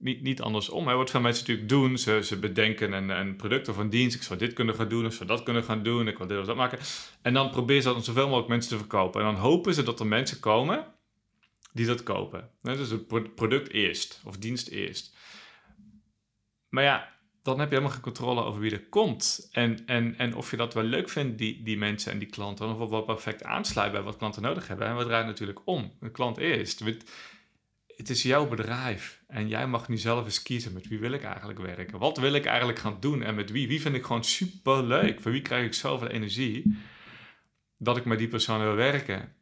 Niet, niet andersom. Hè. Wat veel mensen natuurlijk doen, ze, ze bedenken een, een product of een dienst. Ik zou dit kunnen gaan doen, of zou dat kunnen gaan doen. Ik wil dit of dat maken. En dan proberen ze dat aan zoveel mogelijk mensen te verkopen. En dan hopen ze dat er mensen komen die dat kopen. Dus het pro- product eerst, of dienst eerst. Maar ja, dan heb je helemaal geen controle over wie er komt. En, en, en of je dat wel leuk vindt, die, die mensen en die klanten. Of wel perfect aansluit bij wat klanten nodig hebben. En we draaien natuurlijk om. Een klant eerst. Het is jouw bedrijf. En jij mag nu zelf eens kiezen met wie wil ik eigenlijk werken. Wat wil ik eigenlijk gaan doen en met wie? Wie vind ik gewoon super leuk? Voor wie krijg ik zoveel energie dat ik met die persoon wil werken?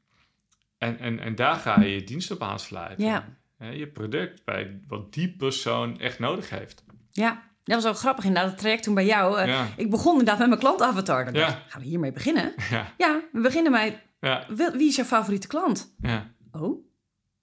En, en, en daar ga je je dienst op aansluiten. ja, Je product bij wat die persoon echt nodig heeft. ja. Dat was ook grappig inderdaad, het traject toen bij jou. eh, Ja. Ik begon inderdaad met mijn klantavatar. Dan Ja. dacht gaan we hiermee beginnen? *laughs* Ja, Ja, we beginnen bij, ja, wie wie is jouw favoriete klant? ja. Oh,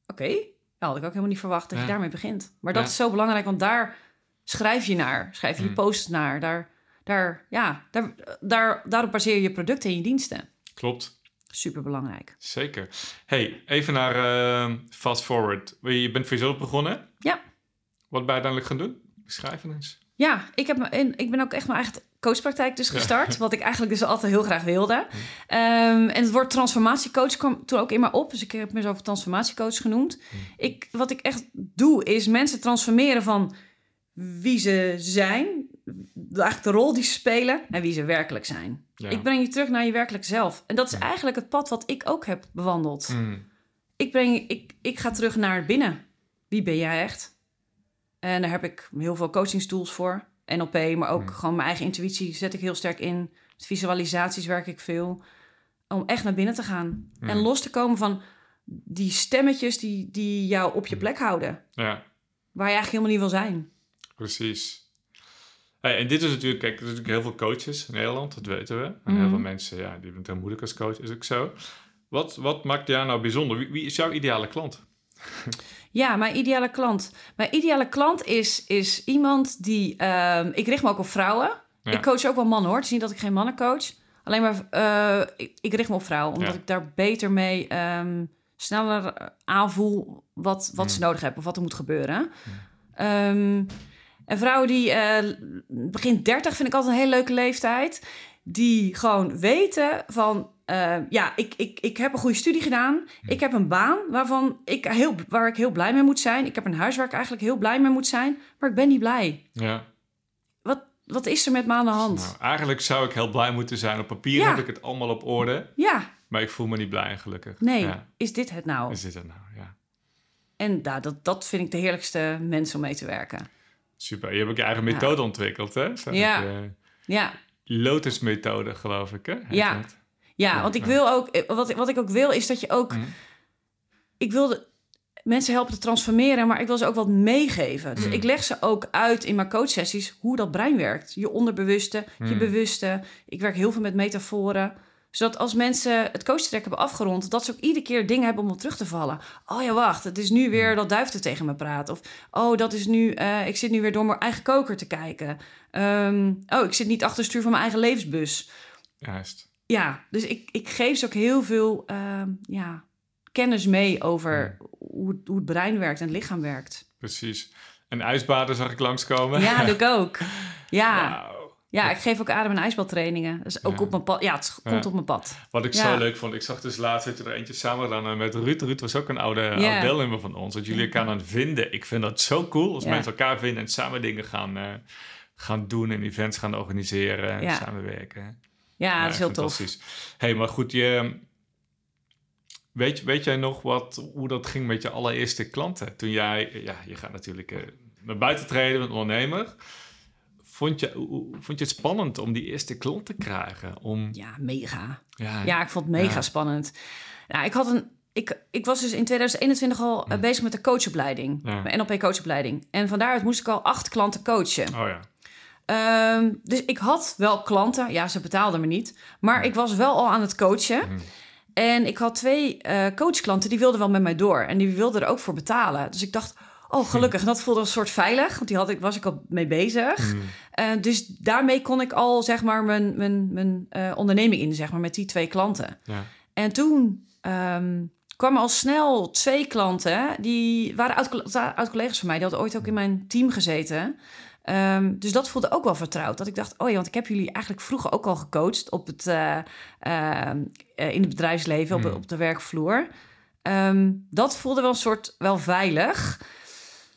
oké, dat had ik ook helemaal niet verwacht dat Ja. je daarmee begint. Maar dat Ja. is zo belangrijk, want daar schrijf je naar. Schrijf je je Mm. posts naar. Daar, daar, ja, daar, daar, daarop baseer je je producten en je diensten. Klopt. Super belangrijk. Zeker. Hey, even naar eh, fast forward. Je bent voor jezelf begonnen. Ja. Wat ben je uiteindelijk gaan doen? Beschrijf het eens. Ja, ik, heb en ik ben ook echt mijn eigen coachpraktijk dus Ja. gestart. Wat ik eigenlijk dus altijd heel graag wilde. Ehm, en het woord transformatiecoach kwam toen ook in me op. Dus ik heb mezelf transformatiecoach genoemd. Ik, wat ik echt doe, is mensen transformeren van wie ze zijn. Eigenlijk de rol die ze spelen en wie ze werkelijk zijn. Ja. Ik breng je terug naar je werkelijk zelf. En dat is eigenlijk het pad wat ik ook heb bewandeld. Mm. Ik, breng, ik, ik ga terug naar binnen. Wie ben jij echt? En daar heb ik heel veel coachingstools voor. NLP, maar ook Hmm. gewoon mijn eigen intuïtie zet ik heel sterk in. Met visualisaties werk ik veel. Om echt naar binnen te gaan. Hmm. En los te komen van die stemmetjes die, die jou op je plek houden. Ja, Waar je eigenlijk helemaal niet wil zijn. precies. Hey, en dit is natuurlijk, kijk, er zijn natuurlijk heel veel coaches in Nederland, dat weten we. En heel veel mensen, ja, die hebben het heel moeilijk als coach, is ook zo. Wat, wat maakt jou nou bijzonder? Wie, wie is jouw ideale klant? *laughs* Ja, mijn ideale klant. Mijn ideale klant is, is iemand die... ehm, ik richt me ook op vrouwen. Ja. Ik coach ook wel mannen hoor. Het is niet dat ik geen mannen coach. Alleen maar, eh, ik, ik richt me op vrouwen. Omdat Ja. ik daar beter mee ehm, sneller eh, aanvoel wat, wat ze Hmm. nodig hebben. Of wat er moet gebeuren. Ehm, en vrouwen die eh, begin 30 vind ik altijd een hele leuke leeftijd. Die gewoon weten van... eh, ja, ik, ik, ik heb een goede studie gedaan. Ik heb een baan waarvan ik heel, waar ik heel blij mee moet zijn. Ik heb een huis waar ik eigenlijk heel blij mee moet zijn. Maar ik ben niet blij. Ja. Wat, wat is er met me aan de hand? Nou, eigenlijk zou ik heel blij moeten zijn. Op papier Ja. heb ik het allemaal op orde, Ja, maar ik voel me niet blij en gelukkig. nee, Ja. is dit het nou? Is dit het nou? Ja. En nou, dat, dat vind ik de heerlijkste mensen om mee te werken. Super. Je hebt ook je eigen methode ontwikkeld, hè? Ja. ik, Ja, Lotus-methode, geloof ik, hè? Heet Ja. het? Ja, want ik wil ook... eh, Wat, wat ik ook wil, is dat je ook... Mhm. Ik wil de, mensen helpen te transformeren, maar ik wil ze ook wat meegeven. Dus Mhm. ik leg ze ook uit in mijn coachsessies hoe dat brein werkt. Je onderbewuste, je Mhm. bewuste. Ik werk heel veel met metaforen. Zodat als mensen het coachtrek hebben afgerond... dat ze ook iedere keer dingen hebben om op terug te vallen. Oh ja, wacht, het is nu weer dat duifte tegen me praat. Of, oh, dat is nu... eh, ik zit nu weer door mijn eigen koker te kijken. Ehm, oh, ik zit niet achter het stuur van mijn eigen levensbus. Juist. Ja, dus ik, ik geef ze ook heel veel ehm, ja, kennis mee over hoe, het- hoe het brein werkt en het lichaam werkt. Precies. En ijsbaden zag ik langskomen. Ja, doe ik *laughs* ook. Ja, ja ik geef ook adem- en ijsbadtrainingen. Is ook Ja. op mijn pad. Ja, het komt Ja. op mijn pad. Wat ik Ja. zo leuk vond, ik zag dus laatst dat je er eentje samen eh, met Ruud. Ruud was ook een oude, deelnemer van ons. Dat jullie elkaar aan het vinden. Ik vind dat zo cool als mensen elkaar vinden en samen dingen gaan, eh, gaan doen en events gaan organiseren en Ja. samenwerken. Ja, dat is heel tof. fantastisch. hey, maar goed, je, weet, weet jij nog wat, hoe dat ging met je allereerste klanten? Toen jij, ja, je gaat natuurlijk eh, naar buiten treden met ondernemer. Vond je, vond je het spannend om die eerste klant te krijgen? Om, Ja, mega. ja, Ja, ik vond het mega Ja. spannend. Nou, ik had een... Ik, ik was dus in 2021 al eh, bezig met de coachopleiding. Ja. Mijn NLP coachopleiding. En van daaruit moest ik al acht klanten coachen. Oh ja. Ehm, dus ik had wel klanten. Ja, ze betaalden me niet. Maar ik was wel al aan het coachen. Mhm. En ik had twee eh, coachklanten die wilden wel met mij door. En die wilden er ook voor betalen. Dus ik dacht, oh gelukkig. En dat voelde een soort veilig. Want die had ik, was ik al mee bezig. Eh, dus daarmee kon ik al zeg maar mijn, mijn, mijn eh, onderneming in. Zeg maar met die twee klanten. Ja. En toen ehm, kwamen al snel twee klanten. Die waren oud- oud-collega's van mij. Die hadden ooit ook in mijn team gezeten. Ehm, dus dat voelde ook wel vertrouwd. Dat ik dacht, oh ja, want ik heb jullie eigenlijk vroeger ook al gecoacht op het, eh, ehm, eh, in het bedrijfsleven, op, Hmm. op de werkvloer. Ehm, dat voelde wel een soort wel veilig.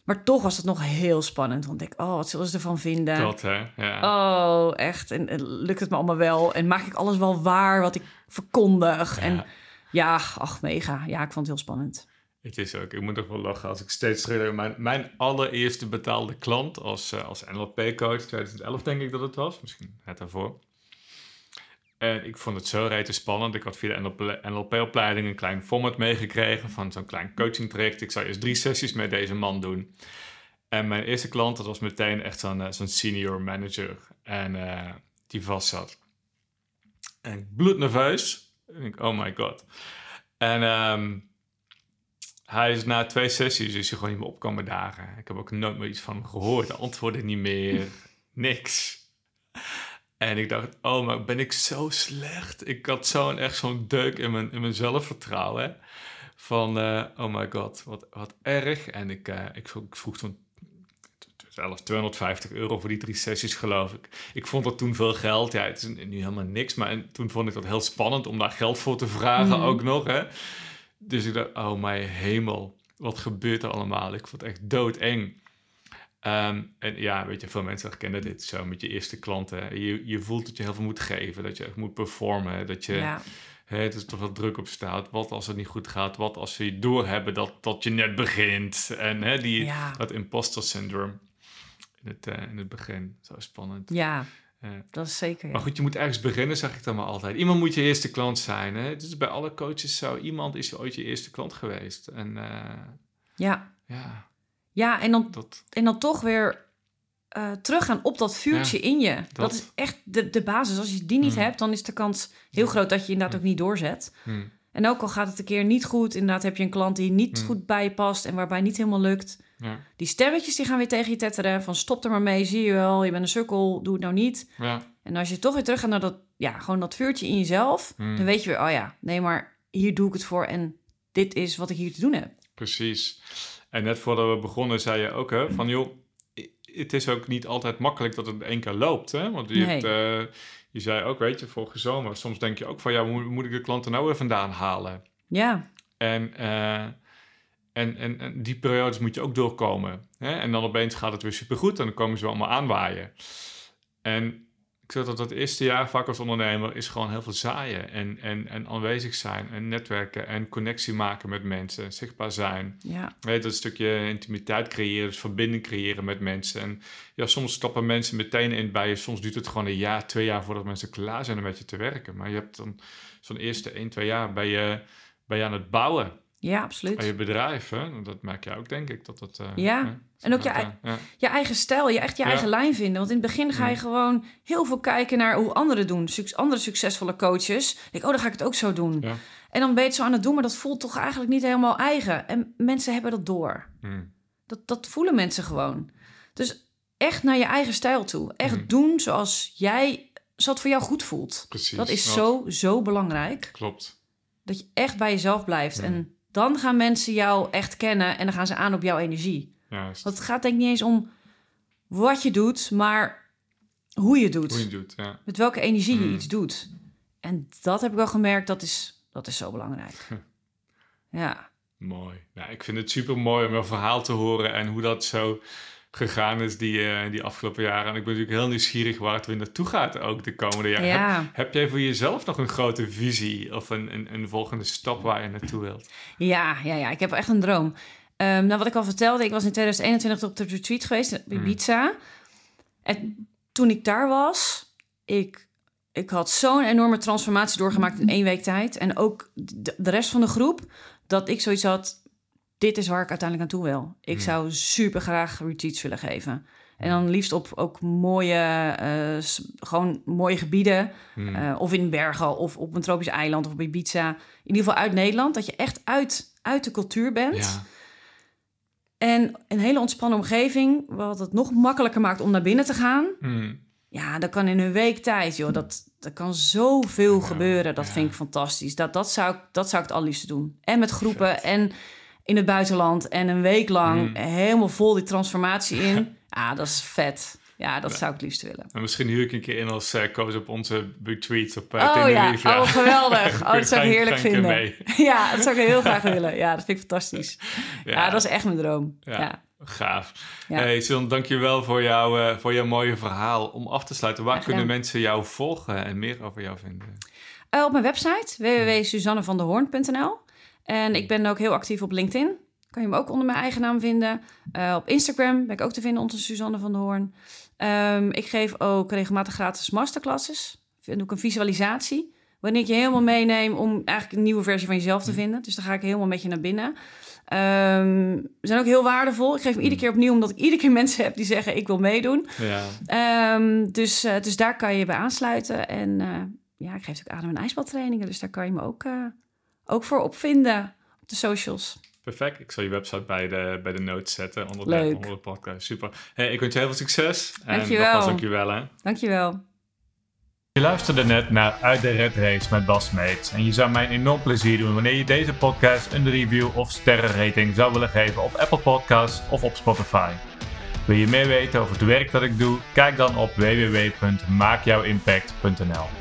Maar toch was het nog heel spannend. Want ik, oh, wat zullen ze ervan vinden? Dat, hè? Ja. Oh, echt. En, en lukt het me allemaal wel? En maak ik alles wel waar wat ik verkondig? Ja. En ja, ach, mega. Ja, ik vond het heel spannend. Het is ook, ik moet toch wel lachen als ik steeds terug mijn, mijn allereerste betaalde klant als, eh, als NLP-coach, 2011 denk ik dat het was, misschien net daarvoor. En ik vond het zo rete spannend. Ik had via de NLP NLP-opleiding een klein format meegekregen van zo'n klein coaching traject. Ik zou eerst drie sessies met deze man doen. En mijn eerste klant, dat was meteen echt zo'n eh, senior manager. En eh, die vast zat. En ik bloednerveus. En ik, oh my god. En ehm, hij is na twee sessies is hij gewoon niet meer opkomen dagen. Ik heb ook nooit meer iets van hem gehoord. Antwoordde niet meer. *laughs* Niks. En ik dacht, oh, maar ben ik zo slecht? Ik had zo'n echt zo'n deuk in mijn, in mijn zelfvertrouwen. Van, uh, oh my god, wat, wat erg. En ik, uh, ik, ik vroeg toen zelfs 250 euro voor die drie sessies, geloof ik. Ik vond dat toen veel geld. Ja, het is nu helemaal niks. Maar en toen vond ik dat heel spannend om daar geld voor te vragen Mhm. ook nog. Hè? Dus ik dacht, oh mijn hemel, wat gebeurt er allemaal? Ik vond het echt doodeng. Ehm, en ja, weet je, veel mensen herkennen dit zo met je eerste klanten. Je, je voelt dat je heel veel moet geven, dat je echt moet performen, dat je Ja. hè, is toch wel druk op staat. Wat als het niet goed gaat? Wat als ze je doorhebben dat, dat je net begint? En hè, die, Ja. dat imposter syndrome in het, eh, in het begin. Zo spannend. ja, Ja. dat is zeker. ja. Maar goed, je moet ergens beginnen, zeg ik dan maar altijd. Iemand moet je eerste klant zijn. Hè? Het is bij alle coaches zo. Iemand is ooit je eerste klant geweest. En eh, Ja. ja, ja, en dan dat... En dan toch weer eh, teruggaan op dat vuurtje in je. Dat. dat. is echt de, de basis. Als je die niet Hmm. hebt, dan is de kans heel groot dat je inderdaad ook niet doorzet. hm, En ook al gaat het een keer niet goed, inderdaad heb je een klant die niet Hmm. goed bij je past en waarbij niet helemaal lukt. Ja, Die stemmetjes die gaan weer tegen je tetteren van stop er maar mee, zie je wel, je bent een sukkel, doe het nou niet. ja, En als je toch weer terug gaat naar dat, ja, gewoon dat vuurtje in jezelf, Hmm. dan weet je weer, oh ja, nee, maar hier doe ik het voor en dit is wat ik hier te doen heb. precies. En net voordat we begonnen zei je ook, hè, van joh, het is ook niet altijd makkelijk dat het in één keer loopt. Hè? Want je, Nee. hebt, eh, je zei ook, weet je, vorige zomer, soms denk je ook van, ja, hoe moet ik de klanten nou weer vandaan halen? Ja, En, eh, en, en, en die periodes moet je ook doorkomen. Hè? En dan opeens gaat het weer supergoed en dan komen ze wel allemaal aanwaaien. En ik zeg dat het eerste jaar vaak als ondernemer is gewoon heel veel zaaien. En, en, en aanwezig zijn en netwerken en connectie maken met mensen. Zichtbaar zijn. ja, Weet, dat stukje intimiteit creëren, dus verbinding creëren met mensen. En ja, soms stappen mensen meteen in bij je. Soms duurt het gewoon een jaar, twee jaar voordat mensen klaar zijn om met je te werken. Maar je hebt dan zo'n eerste één, twee jaar ben je, ben je aan het bouwen ja, absoluut. aan je bedrijf. Hè? Dat merk je ook, denk ik. Dat dat, eh, Ja. hè, En ook je ja. je eigen stijl, je echt je Ja. eigen lijn vinden. Want in het begin ga je gewoon heel veel kijken naar hoe anderen doen. Suc- andere succesvolle coaches. Ik denk, oh, dan ga ik het ook zo doen. Ja. En dan ben je het zo aan het doen, maar dat voelt toch eigenlijk niet helemaal eigen. En mensen hebben dat door. Hm. Dat, dat voelen mensen gewoon. Dus echt naar je eigen stijl toe. Echt Mm. doen zoals jij, zoals het voor jou goed voelt. Precies. Dat is zo, zo belangrijk. Klopt. Dat je echt bij jezelf blijft. Mm. En dan gaan mensen jou echt kennen en dan gaan ze aan op jouw energie. Juist. Want het gaat denk ik niet eens om wat je doet, maar hoe je doet. Hoe je doet, ja. Met welke energie je Mm. iets doet. En dat heb ik wel gemerkt, dat is, dat is zo belangrijk. *laughs* ja, Mooi. Nou, ik vind het super mooi om jouw verhaal te horen en hoe dat zo gegaan is die, eh, die afgelopen jaren. En ik ben natuurlijk heel nieuwsgierig waar het weer naartoe gaat ook de komende jaren. Heb, ja. heb jij voor jezelf nog een grote visie of een, een, een volgende stap waar je naartoe wilt? Ja, ja, ja, ik heb echt een droom. Ehm, nou, wat ik al vertelde, ik was in 2021 op de retreat geweest in Mm. Ibiza. En toen ik daar was, ik, ik had zo'n enorme transformatie doorgemaakt in één week tijd. En ook de, de rest van de groep, dat ik zoiets had, dit is waar ik uiteindelijk naartoe wil. Ik zou super graag retreats willen geven. En dan liefst op ook mooie, eh, gewoon mooie gebieden. Hm. Eh, of in bergen, of op een tropisch eiland, of op Ibiza. In ieder geval uit Nederland. Dat je echt uit, uit de cultuur bent. ja. En een hele ontspannen omgeving, wat het nog makkelijker maakt om naar binnen te gaan. Hm. Ja, dat kan in een week tijd, joh. Dat, dat kan zoveel Ja, gebeuren. Dat ja. vind ik fantastisch. Dat, dat, zou ik, dat zou ik het allerliefste doen. En met groepen en in het buitenland. En een week lang Mm. helemaal vol die transformatie in. Ja, *laughs* dat is vet. Ja, dat zou ik het liefst willen. En misschien huur ik een keer in als uh, coach op onze retreat op uh, Oh ja, oh geweldig. *laughs* Oh, dat zou ik heerlijk vinden. mee. *laughs* Ja, dat zou ik heel graag willen. Ja, dat vind ik fantastisch. Ja, dat is echt mijn droom. Ja. Ja. Gaaf. Ja. Hey Sil, dankjewel voor, jou, eh, voor jouw mooie verhaal. Om af te sluiten, waar kunnen mensen jou volgen en meer over jou vinden? Eh, op mijn website www.suzannevandehoorn.nl En ik ben ook heel actief op LinkedIn. Kan je me ook onder mijn eigen naam vinden. Eh, op Instagram ben ik ook te vinden onder Suzanne van der Hoorn. Ehm, ik geef ook regelmatig gratis masterclasses. Dan doe ik een visualisatie. Waarin ik je helemaal meeneem om eigenlijk een nieuwe versie van jezelf te vinden. Dus dan ga ik helemaal met je naar binnen. Ze zijn ook heel waardevol. Ik geef hem iedere keer opnieuw, omdat ik iedere keer mensen heb die zeggen: Ik wil meedoen. Ja, Ehm, dus, eh, dus daar kan je bij aansluiten. En eh, ja, ik geef ook adem- en ijsbaltrainingen. Dus daar kan je me ook, ook voor opvinden op de socials. Perfect. Ik zal je website bij de, bij de notes zetten onder, Leuk. De, onder de podcast. Super. Hey, ik wens je heel veel succes. Dankjewel. En nogmaals dankjewel hè. Dankjewel. Je luisterde net naar Uit de Red Race met Bas Meets. En je zou mij een enorm plezier doen wanneer je deze podcast een review of sterrenrating zou willen geven op Apple Podcasts of op Spotify. Wil je meer weten over het werk dat ik doe? Kijk dan op www.maakjouwimpact.nl